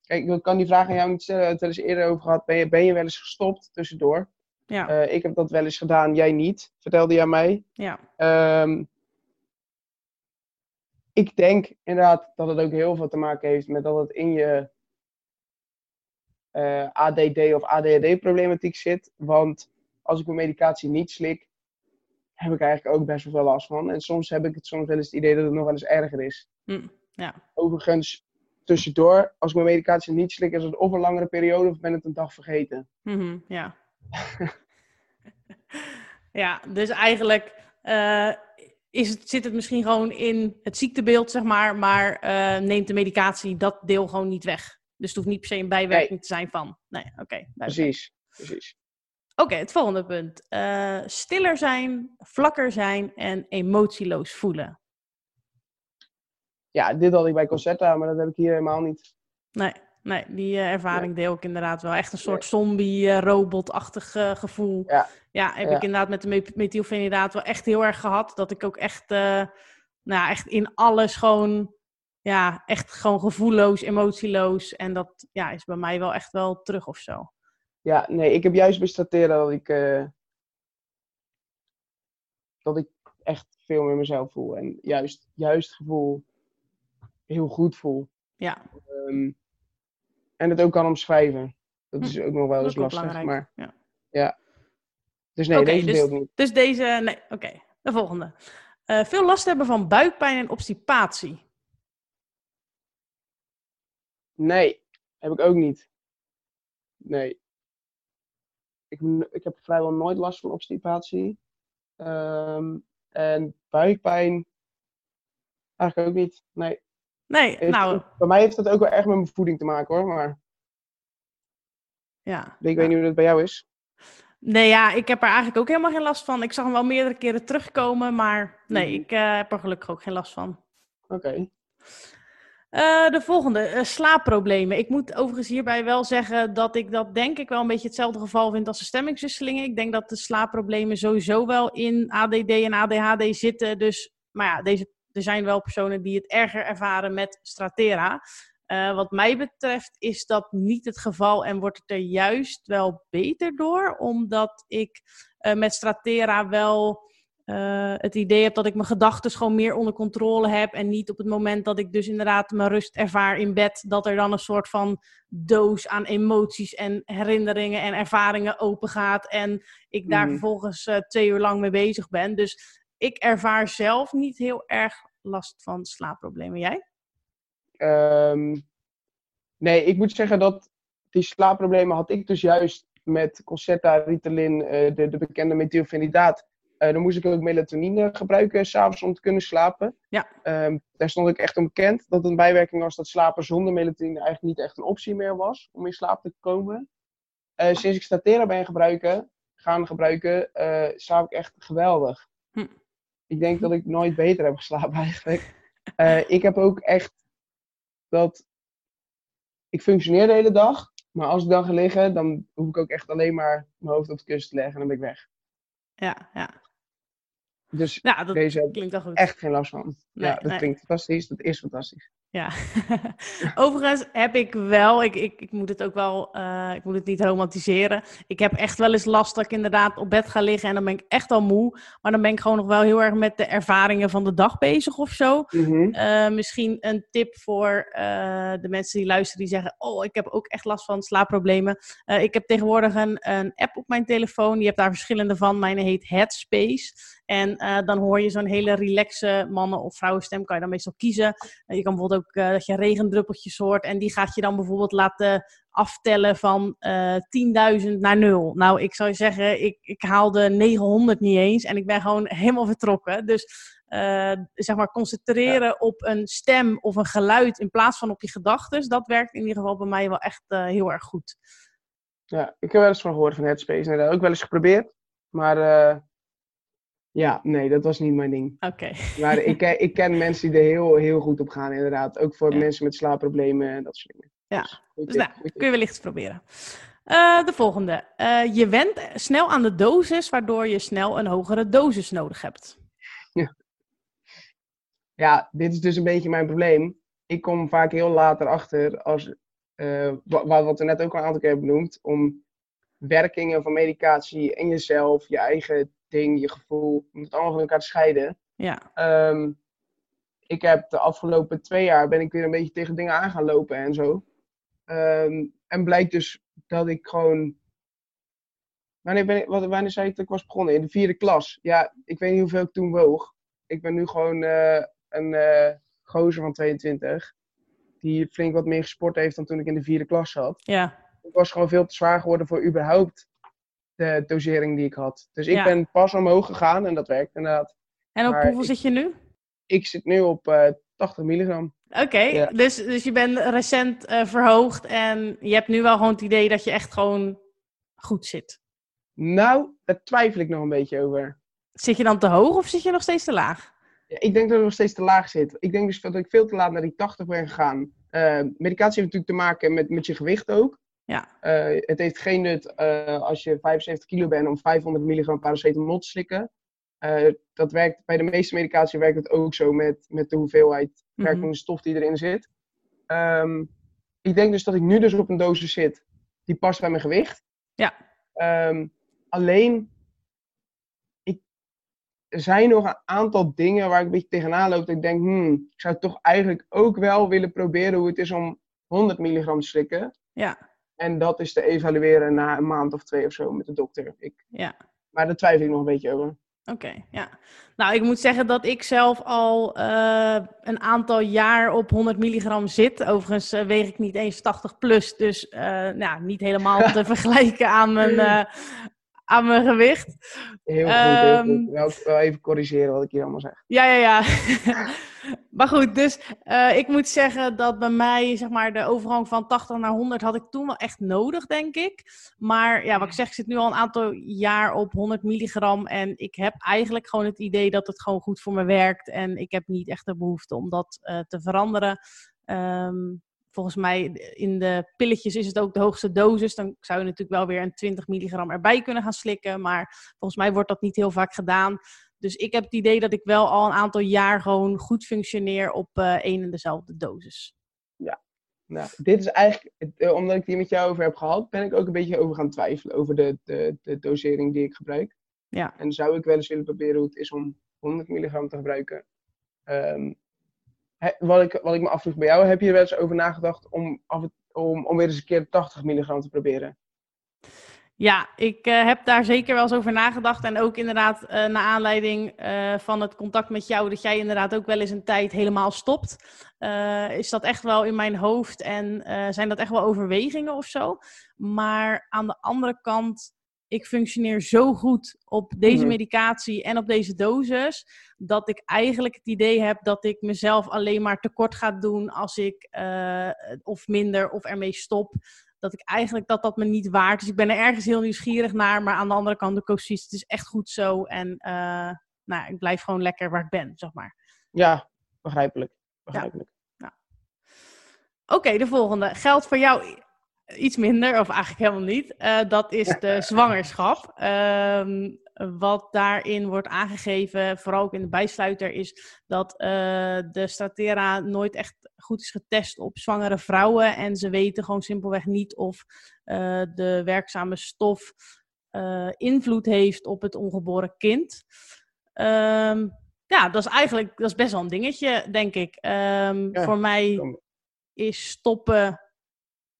kijk, ik kan die vraag aan jou niet stellen, we hebben het wel eens eerder over gehad. Ben je, ben je wel eens gestopt tussendoor? Ja, Eh, ik heb dat wel eens gedaan, jij niet, vertelde aan mij. ja, Ehm, ik denk inderdaad dat het ook heel veel te maken heeft met dat het in je eh, ADD of ADHD-problematiek zit. Want als ik mijn medicatie niet slik, heb ik eigenlijk ook best wel veel last van. En soms heb ik het soms wel eens het idee dat het nog wel eens erger is. Hm, ja. Overigens, tussendoor, als ik mijn medicatie niet slik, is het of een langere periode of ben het een dag vergeten. Mhm, ja. ja, dus eigenlijk eh, is het, zit het misschien gewoon in het ziektebeeld, zeg maar, maar eh, neemt de medicatie dat deel gewoon niet weg. Dus het hoeft niet per se een bijwerking te zijn van. Nee, oké. Precies, precies. Oké, het volgende punt. Eh, stiller zijn, vlakker zijn en emotieloos voelen. Ja, dit had ik bij Concerta, maar dat heb ik hier helemaal niet. Nee, nee die eh, ervaring deel ik inderdaad wel. Echt een soort zombie-robotachtig eh, gevoel. Ja. Ja, heb Ja. ik inderdaad met de me- methylfenidaat wel echt heel erg gehad. Dat ik ook echt, eh, nou ja, echt in alles gewoon, ja, echt gewoon gevoelloos, emotieloos. En dat ja, is bij mij wel echt wel terug of zo. Ja, nee, ik heb juist bij Statera dat ik, eh, dat ik echt veel meer mezelf voel. En juist, juist gevoel heel goed voel. Ja, Ehm, en het ook kan omschrijven. Dat is ook nog wel eens lastig. belangrijk. Maar, Ja. dus nee, deze dus- deel ik niet. Dus deze, nee, oké. De volgende. Eh, veel last hebben van buikpijn en obstipatie. Nee, heb ik ook niet. Nee. Ik, ik heb vrijwel nooit last van obstipatie. Ehm, en buikpijn eigenlijk ook niet. Nee. Nee, Heeft- nou, Bij mij heeft dat ook wel echt met mijn voeding te maken hoor. Maar ja. ik weet niet hoe dat bij jou is. Nee, ja, ik heb er eigenlijk ook helemaal geen last van. Ik zag hem wel meerdere keren terugkomen, maar nee, Mhm. ik eh, heb er gelukkig ook geen last van. Oké. Eh, de volgende, eh, slaapproblemen. Ik moet overigens hierbij wel zeggen dat ik dat denk ik wel een beetje hetzelfde geval vind als de stemmingswisselingen. Ik denk dat de slaapproblemen sowieso wel in ADD en ADHD zitten. Dus, maar ja, deze, er zijn wel personen die het erger ervaren met Stratera. Eh, wat mij betreft is dat niet het geval en wordt het er juist wel beter door, omdat ik eh, met Stratera wel eh, het idee heb dat ik mijn gedachten gewoon meer onder controle heb. En niet op het moment dat ik dus inderdaad mijn rust ervaar in bed, dat er dan een soort van doos aan emoties en herinneringen en ervaringen open gaat. En ik daar Mhm. vervolgens twee uur lang mee bezig ben. Dus ik ervaar zelf niet heel erg last van slaapproblemen. Jij? Ehm, nee, ik moet zeggen dat die slaapproblemen had ik dus juist met Concerta, Ritalin, eh, de, de bekende methylfenidaat. Eh dan moest ik ook melatonine gebruiken s'avonds om te kunnen slapen. Ja. Ehm, daar stond ik echt onbekend dat een bijwerking was dat slapen zonder melatonine eigenlijk niet echt een optie meer was om in slaap te komen. Eh, sinds ik Statera ben gebruiken, gaan gebruiken, eh slaap ik echt geweldig. Hm. Ik denk dat ik nooit beter heb geslapen eigenlijk. Eh, ik heb ook echt dat ik functioneer de hele dag, maar als ik dan ga liggen, dan hoef ik ook echt alleen maar mijn hoofd op het kussen te leggen en dan ben ik weg. Ja, ja. Dus ja dat deze klinkt echt geen last van. Nee, ja, dat nee. klinkt fantastisch. Dat is fantastisch. Ja, overigens heb ik wel, ik, ik, ik moet het ook wel, eh, ik moet het niet romantiseren. Ik heb echt wel eens last dat ik inderdaad op bed ga liggen en dan ben ik echt al moe. Maar dan ben ik gewoon nog wel heel erg met de ervaringen van de dag bezig of zo. Mhm. Eh, misschien een tip voor eh, de mensen die luisteren die zeggen: Oh, ik heb ook echt last van slaapproblemen. Ik heb tegenwoordig een, een app op mijn telefoon. Je hebt daar verschillende van. Mijn heet Headspace. En eh, dan hoor je zo'n hele relaxe mannen- of vrouwenstem. Kan je dan meestal kiezen. Eh, je kan bijvoorbeeld ook eh, dat je regendruppeltjes hoort. En die gaat je dan bijvoorbeeld laten aftellen van eh 10.000 naar 0. Nou, ik zou zeggen, ik, ik haalde 900 niet eens. En ik ben gewoon helemaal vertrokken. Dus zeg maar concentreren op een stem of een geluid in plaats van op je gedachten. Dat werkt in ieder geval bij mij wel echt heel erg goed. Ja, ik heb wel eens van gehoord van Headspace. Dat ook wel eens geprobeerd. Maar ja, nee, dat was niet mijn ding. Oké. Maar ik, ken- ik ken mensen die er heel, heel goed op gaan, inderdaad. Ook voor Ja. mensen met slaapproblemen en dat soort dingen. Ja, Dus, goed Dus nou, goed kun je wellicht proberen. Eh, de volgende. Eh, je went snel aan de dosis, waardoor je snel een hogere dosis nodig hebt. ja, dit is dus een beetje mijn probleem. Ik kom vaak heel laat erachter, als, uh, wat, wat we net ook al een aantal keer hebben benoemd, om werkingen van medicatie en jezelf, je eigen ding, je gevoel, om het allemaal van elkaar te scheiden. Ja. Ehm, ik heb de afgelopen twee jaar ben ik weer een beetje tegen dingen aan gaan lopen en zo. Ehm, en blijkt dus dat ik gewoon. Wanneer, ben ik, wat, wanneer zei ik dat ik was begonnen? In de vierde klas. Ja, ik weet niet hoeveel ik toen woog. Ik ben nu gewoon uh, een uh, gozer van 22. Die flink wat meer gesport heeft dan toen ik in de vierde klas zat. Ja. Ik was gewoon veel te zwaar geworden voor überhaupt de dosering die ik had. Dus ik ben pas omhoog gegaan en dat werkt inderdaad. En op hoeveel zit je nu? Ik zit nu op uh, 80 milligram. Oké, dus, dus je bent recent uh, verhoogd en je hebt nu wel gewoon het idee dat je echt gewoon goed zit. Nou, daar twijfel ik nog een beetje over. Zit je dan te hoog of zit je nog steeds te laag? Ja, ik denk dat ik nog steeds te laag zit. Ik denk dus dat ik veel te laat naar die 80 ben gegaan. Uh, medicatie heeft natuurlijk te maken met, met je gewicht ook. Ja. Uh, het heeft geen nut uh, als je 75 kilo bent om 500 milligram paracetamol te slikken. Uh, dat werkt, bij de meeste medicatie werkt het ook zo met, met de hoeveelheid werkende mm -hmm. stof die erin zit. Um, ik denk dus dat ik nu dus op een dosis zit die past bij mijn gewicht. Ja. Um, alleen, ik, er zijn nog een aantal dingen waar ik een beetje tegenaan loop. Dat ik denk, hmm, ik zou toch eigenlijk ook wel willen proberen hoe het is om 100 milligram te slikken. Ja. En dat is te evalueren na een maand of twee of zo met de dokter. Ik, ja. Maar daar twijfel ik nog een beetje over. Oké, okay, ja. Nou, ik moet zeggen dat ik zelf al uh, een aantal jaar op 100 milligram zit. Overigens uh, weeg ik niet eens 80 plus, dus uh, nou, niet helemaal te vergelijken aan mijn, aan mijn gewicht. Heel goed, heel goed. Ik wil even corrigeren wat ik hier allemaal zeg. Ja, ja, ja. Maar goed, dus uh, ik moet zeggen dat bij mij, zeg maar, de overgang van 80 naar 100 had ik toen wel echt nodig, denk ik. Maar ja, wat ik zeg, ik zit nu al een aantal jaar op 100 milligram. En ik heb eigenlijk gewoon het idee dat het gewoon goed voor me werkt. En ik heb niet echt de behoefte om dat uh, te veranderen. Um, volgens mij in de pilletjes is het ook de hoogste dosis. Dan zou je natuurlijk wel weer een 20 milligram erbij kunnen gaan slikken. Maar volgens mij wordt dat niet heel vaak gedaan. Dus ik heb het idee dat ik wel al een aantal jaar gewoon goed functioneer op uh, één en dezelfde dosis. Ja, nou, dit is eigenlijk, uh, omdat ik die met jou over heb gehad, ben ik ook een beetje over gaan twijfelen over de, de, de dosering die ik gebruik. Ja. En zou ik wel eens willen proberen hoe het is om 100 milligram te gebruiken. Um, he, wat, ik, wat ik me afvroeg bij jou, heb je er wel eens over nagedacht om, af, om, om weer eens een keer 80 milligram te proberen? Ja, ik uh, heb daar zeker wel eens over nagedacht. En ook inderdaad, uh, naar aanleiding uh, van het contact met jou, dat jij inderdaad ook wel eens een tijd helemaal stopt. is dat echt wel in mijn hoofd en zijn dat echt wel overwegingen of zo? Maar aan de andere kant, ik functioneer zo goed op deze mm-hmm. medicatie en op deze dosis, dat ik eigenlijk het idee heb dat ik mezelf alleen maar tekort ga doen als ik of minder of ermee stop dat ik eigenlijk dat dat me niet waard. Dus ik ben er ergens heel nieuwsgierig naar. Maar aan de andere kant, de coaches, het is echt goed zo. En uh, nou, ik blijf gewoon lekker waar ik ben, zeg maar. Ja, begrijpelijk. begrijpelijk. Ja. ja. Oké, okay, de volgende. Geldt voor jou iets minder, of eigenlijk helemaal niet. Uh, dat is de zwangerschap. Um, wat daarin wordt aangegeven, vooral ook in de bijsluiter, is dat uh, de Stratera nooit echt goed is getest op zwangere vrouwen. En ze weten gewoon simpelweg niet of uh, de werkzame stof uh, invloed heeft op het ongeboren kind. Um, ja, dat is eigenlijk dat is best wel een dingetje, denk ik. Um, ja, voor mij is stoppen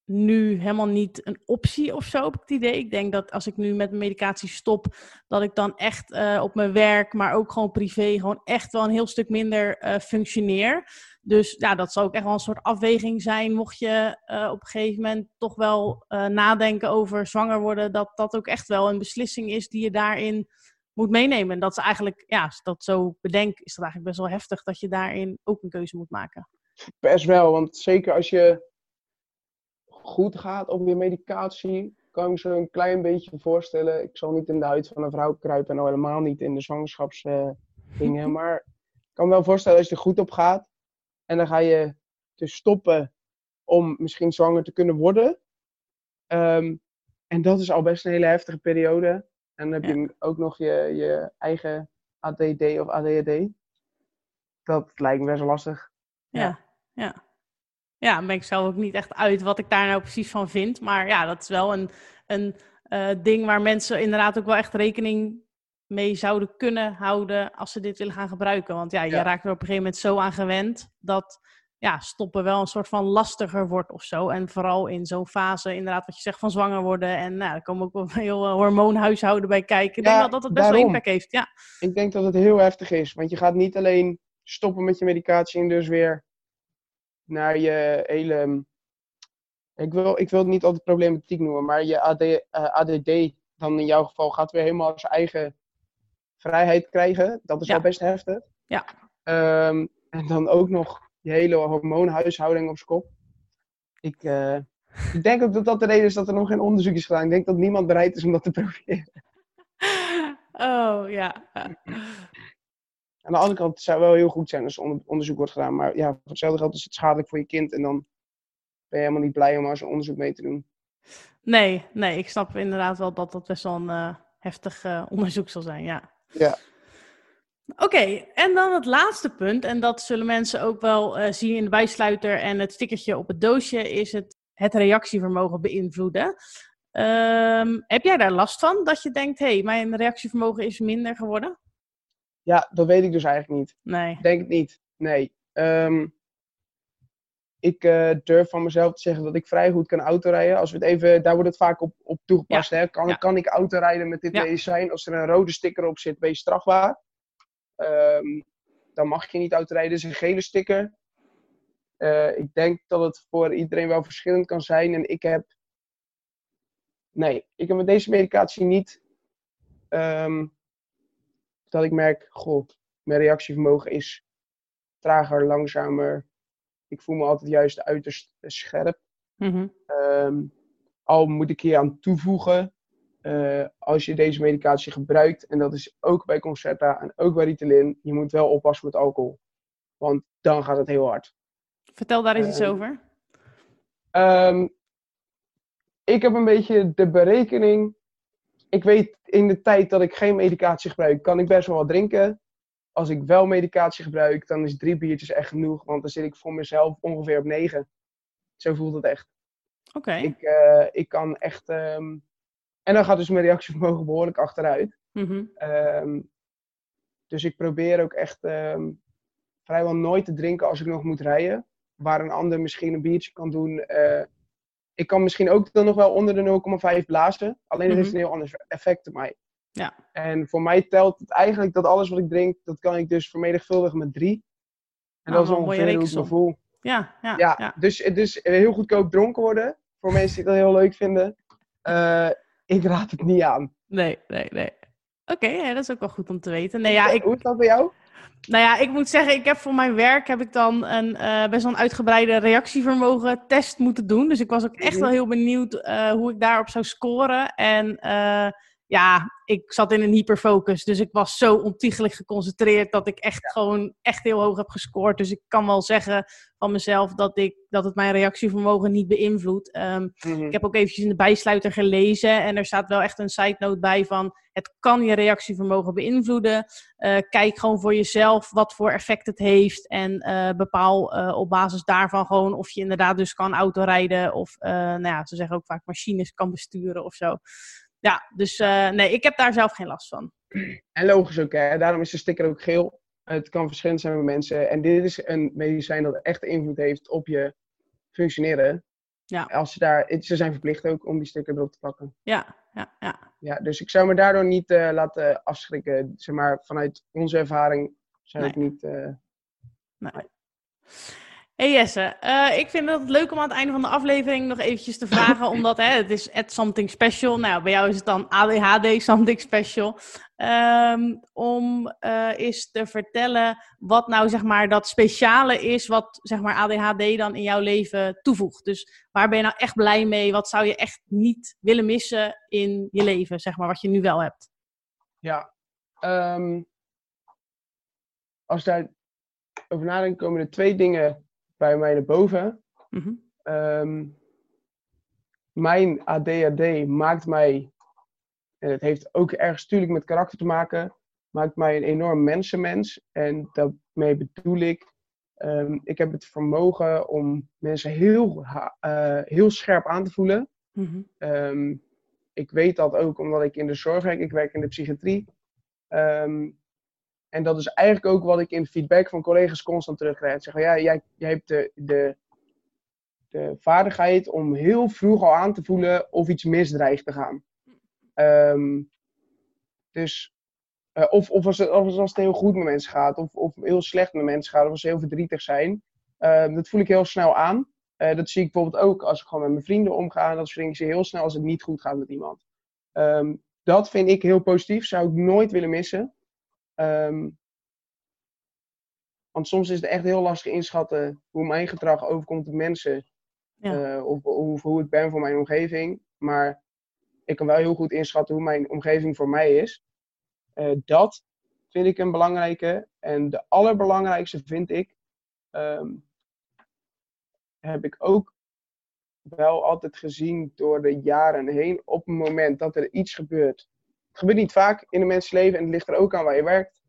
nu helemaal niet een optie of zo, ik het idee. Ik denk dat als ik nu met medicatie stop, dat ik dan echt uh, op mijn werk, maar ook gewoon privé, gewoon echt wel een heel stuk minder uh, functioneer. Dus ja, dat zal ook echt wel een soort afweging zijn, mocht je uh, op een gegeven moment toch wel nadenken over zwanger worden, dat dat ook echt wel een beslissing is die je daarin moet meenemen. En dat is eigenlijk, ja, als dat zo bedenk, is dat eigenlijk best wel heftig dat je daarin ook een keuze moet maken. Best wel, want zeker als je goed gaat op je medicatie, kan ik me zo een klein beetje voorstellen. Ik zal niet in de huid van een vrouw kruipen en al helemaal niet in de zwangerschapsdingen. Uh, maar ik kan me wel voorstellen als je er goed op gaat en dan ga je dus stoppen om misschien zwanger te kunnen worden. Um, en dat is al best een hele heftige periode. En dan heb je ook nog je, je eigen ADD of ADHD. dat lijkt me best wel lastig. Ja, ja. Ja, dan ben ik zelf ook niet echt uit wat ik daar nou precies van vind. Maar ja, dat is wel een, een eh, ding waar mensen inderdaad ook wel echt rekening mee zouden kunnen houden als ze dit willen gaan gebruiken. Want ja, je Ja. raakt er op een gegeven moment zo aan gewend dat ja, stoppen wel een soort van lastiger wordt of zo. En vooral in zo'n fase, inderdaad, wat je zegt van zwanger worden. En nou, er komen ook wel heel uh, hormoonhuishouden bij kijken. Ik denk Ja, wel dat het best wel impact heeft. Ja, Ik denk dat het heel heftig is, want je gaat niet alleen stoppen met je medicatie en dus weer naar je hele. Ik wil, ik wil het niet altijd problematiek noemen, maar je AD, eh, ADD dan in jouw geval gaat weer helemaal zijn eigen vrijheid krijgen. Dat is Ja. wel best heftig. Ja. Ehm, en dan ook nog je hele hormoonhuishouding op z'n kop. Ik, eh, ik denk ook dat dat de reden is dat er nog geen onderzoek is gedaan. Ik denk dat niemand bereid is om dat te proberen. oh ja. Aan de andere kant het zou wel heel goed zijn als er onder- onderzoek wordt gedaan. Maar ja, voor hetzelfde geld is het schadelijk voor je kind. En dan ben je helemaal niet blij om aan zo'n onderzoek mee te doen. Nee, nee, ik snap inderdaad wel dat dat best wel een eh, heftig eh, onderzoek zal zijn, ja. Ja. Oké, en dan het laatste punt, en dat zullen mensen ook wel eh, zien in de bijsluiter en het stickertje op het doosje, is het, het reactievermogen beïnvloeden. Ehm, heb jij daar last van? Dat je denkt, hé, hey, mijn reactievermogen is minder geworden? Ja, dat weet ik dus eigenlijk niet. Nee. Denk het niet. Nee. Ehm, ik eh, durf van mezelf te zeggen dat ik vrij goed kan autorijden. Als we het even, daar wordt het vaak op, op toegepast. Hè? Kan, Ja. kan ik autorijden met dit Ja. Als er een rode sticker op zit, ben je strafbaar. Ehm, dan mag je niet autorijden. Is een gele sticker. Eh, ik denk dat het voor iedereen wel verschillend kan zijn. En ik heb. Nee, ik heb met deze medicatie niet. ehm, dat ik merk, goh, mijn reactievermogen is trager, langzamer. Ik voel me altijd juist uiterst scherp. Mhm. Ehm, al moet ik hier aan toevoegen, eh, als je deze medicatie gebruikt, en dat is ook bij Concerta en ook bij Ritalin, je moet wel oppassen met alcohol. Want dan gaat het heel hard. Vertel daar eens iets Eh, over. Ehm, ik heb een beetje de berekening. Ik weet in de tijd dat ik geen medicatie gebruik, kan ik best wel wat drinken. Als ik wel medicatie gebruik, dan is drie biertjes echt genoeg. Want dan zit ik voor mezelf ongeveer op negen. Zo voelt het echt. Oké. Ik, eh, ik kan echt. ehm, En dan gaat dus mijn reactievermogen behoorlijk achteruit. Mhm. Ehm, dus ik probeer ook echt ehm, vrijwel nooit te drinken als ik nog moet rijden. Waar een ander misschien een biertje kan doen. eh, ik kan misschien ook dan nog wel onder de 0,5 blazen. Alleen het heeft Mhm. een heel ander effect op mij. Ja. En voor mij telt het eigenlijk dat alles wat ik drink, dat kan ik dus vermenigvuldigen met drie. En Nou, dat is ongeveer hoe ik me rekensom. voel. Ja, ja, Ja, ja. Dus, dus heel goedkoop dronken worden. Voor mensen die dat heel leuk vinden. Eh, ik raad het niet aan. Nee, nee, nee. Oké, dat is ook wel goed om te weten. Nee, ja, ik, Hoe is dat bij jou? Nou ja, ik moet zeggen, ik heb voor mijn werk heb ik dan een eh, best wel een uitgebreide reactievermogen test moeten doen. Dus ik was ook echt Mhm. wel heel benieuwd eh, hoe ik daarop zou scoren. En eh, ja, ik zat in een hyperfocus. Dus ik was zo ontiegelijk geconcentreerd dat ik echt gewoon echt heel hoog heb gescoord. Dus ik kan wel zeggen van mezelf dat, ik, dat het mijn reactievermogen niet beïnvloedt. Ehm, Mhm. ik heb ook eventjes in de bijsluiter gelezen en er staat wel echt een side note bij van het kan je reactievermogen beïnvloeden. Eh, kijk gewoon voor jezelf wat voor effect het heeft en eh, bepaal eh, op basis daarvan gewoon of je inderdaad dus kan autorijden of nou ja, ze zeggen ook vaak machines kan besturen of zo. Ja, dus eh, nee, ik heb daar zelf geen last van. En logisch ook, hè? daarom is de sticker ook geel. Het kan verschillend zijn bij mensen. En dit is een medicijn dat echt invloed heeft op je functioneren. Ja. Als ze, daar, ze zijn verplicht ook om die sticker erop te plakken. Ja, ja, ja. Ja, dus ik zou me daardoor niet eh, laten afschrikken. Zeg maar, vanuit onze ervaring zou ik niet... eh, Hey Jesse, eh, ik vind het leuk om aan het einde van de aflevering nog eventjes te vragen, omdat hè, het is at something special. Nou, bij jou is het dan ADHD something special. Ehm, om eh eens te vertellen wat nou zeg maar dat speciale is wat zeg maar ADHD dan in jouw leven toevoegt. Dus waar ben je nou echt blij mee? Wat zou je echt niet willen missen in je leven, zeg maar, wat je nu wel hebt? Ja. ehm, als daar over nadenkt, komen er twee dingen bij mij naar boven. Mhm. Ehm, mijn ADHD maakt mij, en het heeft ook ergens natuurlijk met karakter te maken, maakt mij een enorm mensenmens. En daarmee bedoel ik, ehm, ik heb het vermogen om mensen heel, uh, heel scherp aan te voelen. Mhm. Ehm, ik weet dat ook omdat ik in de zorg werk, ik werk in de psychiatrie. Um, en dat is eigenlijk ook wat ik in feedback van collega's constant terugkrijg. Zeggen, ja, jij, jij hebt de, de, de vaardigheid om heel vroeg al aan te voelen of iets misdreigt te gaan. Um, dus, uh, of, of, als het, als het heel goed met mensen gaat, of, of heel slecht met mensen gaat, of als ze heel verdrietig zijn. Uh, dat voel ik heel snel aan. Uh, dat zie ik bijvoorbeeld ook als ik gewoon met mijn vrienden omga. Dat vind ik ze heel snel als het niet goed gaat met iemand. Um, dat vind ik heel positief. Zou ik nooit willen missen. Um, want soms is het echt heel lastig inschatten hoe mijn gedrag overkomt op mensen. Ja. Uh, of, of, hoe ik ben voor mijn omgeving. Maar ik kan wel heel goed inschatten hoe mijn omgeving voor mij is. Uh, dat vind ik een belangrijke. En de allerbelangrijkste vind ik, um, heb ik ook wel altijd gezien door de jaren heen. Op het moment dat er iets gebeurt. Het gebeurt niet vaak in een mensleven en het ligt er ook aan waar je werkt.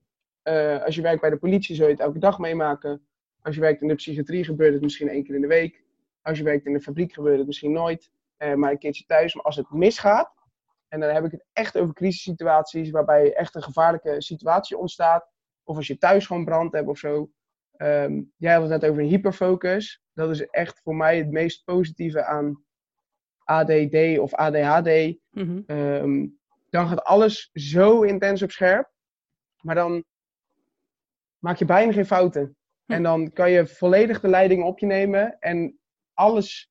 Uh, als je werkt bij de politie zul je het elke dag meemaken. Als je werkt in de psychiatrie gebeurt het misschien één keer in de week. Als je werkt in de fabriek gebeurt het misschien nooit. Uh, maar een keertje thuis. Maar als het misgaat, en dan heb ik het echt over crisissituaties waarbij echt een gevaarlijke situatie ontstaat. Of als je thuis gewoon brand hebt of zo. Um, jij had het net over een hyperfocus. Dat is echt voor mij het meest positieve aan ADD of ADHD. Mm -hmm. um, dan gaat alles zo intens op scherp. Maar dan maak je bijna geen fouten. Hm. En dan kan je volledig de leiding op je nemen en alles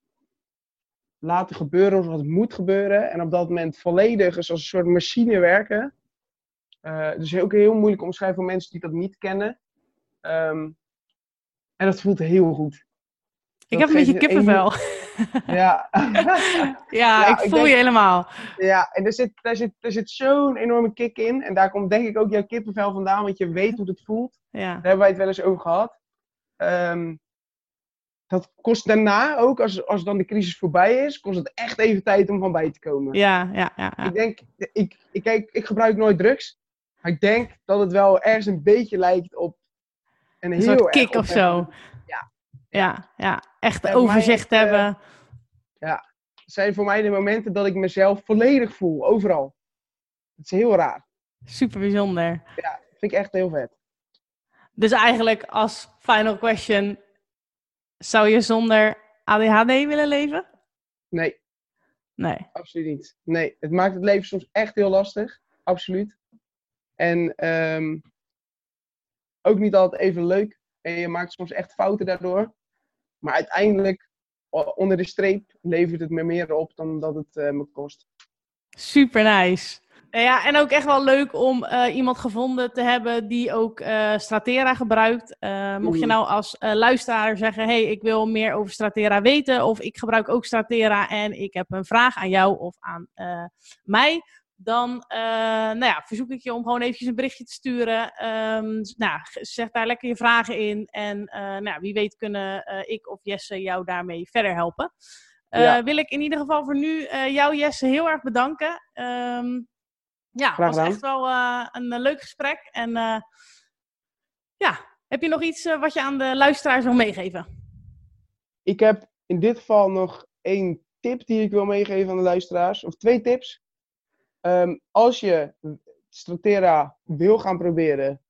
laten gebeuren zoals het moet gebeuren. En op dat moment volledig als een soort machine werken. Uh, dus ook heel moeilijk omschrijven voor mensen die dat niet kennen. Um, en dat voelt heel goed. Ik heb een beetje kippenvel. Ja. ja, ik voel je helemaal. Ja, en er zit, daar zit, er zit zo'n enorme kick in. En daar komt denk ik ook jouw kippenvel vandaan, want je weet hoe het voelt. Ja. Daar hebben wij het wel eens over gehad. Um, dat kost daarna ook, als, als dan de crisis voorbij is, kost het echt even tijd om van bij te komen. Ja, ja, ja. ja. Ik denk, ik, ik, kijk, ik gebruik nooit drugs. Maar ik denk dat het wel ergens een beetje lijkt op een, een heel soort kick of zo. Ja. Ja. Echt overzicht mij, hebben. Uh, ja, zijn voor mij de momenten dat ik mezelf volledig voel, overal. Het is heel raar. Super bijzonder. Ja, vind ik echt heel vet. Dus eigenlijk als final question, zou je zonder ADHD willen leven? Nee. Nee. Absoluut niet. Nee, het maakt het leven soms echt heel lastig. Absoluut. En um, ook niet altijd even leuk. En je maakt soms echt fouten daardoor. Maar uiteindelijk, onder de streep, levert het me meer op dan dat het uh, me kost. Super nice. Ja, en ook echt wel leuk om uh, iemand gevonden te hebben die ook uh, Stratera gebruikt. Uh, mocht je nou als luisteraar zeggen: hey, ik wil meer over Stratera weten, of ik gebruik ook Stratera en ik heb een vraag aan jou of aan mij, dan nou ja, verzoek ik je om gewoon eventjes een berichtje te sturen. Um, nou, zeg daar lekker je vragen in en nou, wie weet kunnen ik of Jesse jou daarmee verder helpen. Ja. Wil ik in ieder geval voor nu jou, Jesse, heel erg bedanken. Um, ja, het was echt wel een leuk gesprek. En ja, heb je nog iets wat je aan de luisteraars wil meegeven? Ik heb in dit geval nog één tip die ik wil meegeven aan de luisteraars. Of twee tips. Um, als je Stratera wil gaan proberen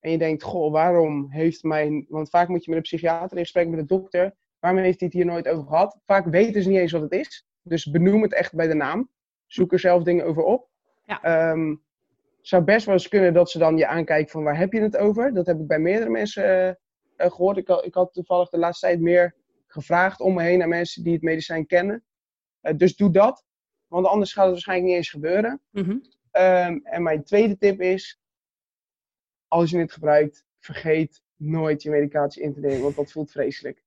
en je denkt, goh, waarom heeft mijn... Want vaak moet je met een psychiater in gesprek met een dokter. Waarom heeft hij het hier nooit over gehad? Vaak weten ze niet eens wat het is. Dus benoem het echt bij de naam. Zoek er zelf dingen over op. Ja. Um, zou best wel eens kunnen dat ze dan je aankijken van waar heb je het over? Dat heb ik bij meerdere mensen uh, gehoord. Ik, ik, had toevallig de laatste tijd meer gevraagd om me heen aan mensen die het medicijn kennen. Uh, dus doe dat, want anders gaat het waarschijnlijk niet eens gebeuren. Mm -hmm. um, en mijn tweede tip is, als je het gebruikt, vergeet nooit je medicatie in te nemen, want dat voelt vreselijk.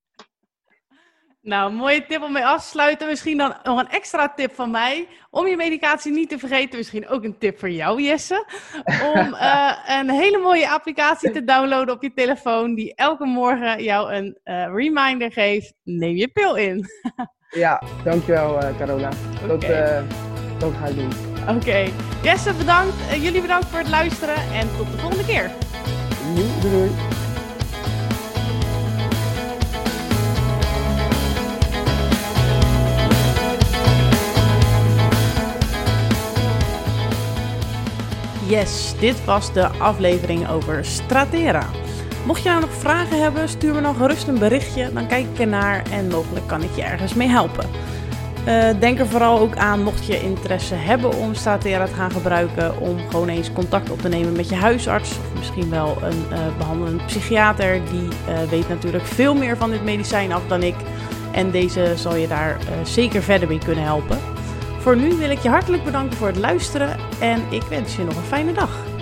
Nou, mooie tip om mee af te sluiten. Misschien dan nog een extra tip van mij. Om je medicatie niet te vergeten. Misschien ook een tip voor jou, Jesse. Om uh, een hele mooie applicatie te downloaden op je telefoon. Die elke morgen jou een uh, reminder geeft. Neem je pil in. ja, dankjewel uh, Carola. Okay. Dat, dat ga ik doen. Oké. Jesse, bedankt. Jullie bedankt voor het luisteren en tot de volgende keer. Doei, doei. Yes, dit was de aflevering over Stratera. Mocht je nou nog vragen hebben, stuur me dan gerust een berichtje. Dan kijk ik ernaar en mogelijk kan ik je ergens mee helpen. Uh, denk er vooral ook aan, mocht je interesse hebben om Stratera te gaan gebruiken, om gewoon eens contact op te nemen met je huisarts. Of misschien wel een uh, behandelend psychiater. Die uh, weet natuurlijk veel meer van dit medicijn af dan ik. En deze zal je daar zeker verder mee kunnen helpen. Voor nu wil ik je hartelijk bedanken voor het luisteren en ik wens je nog een fijne dag.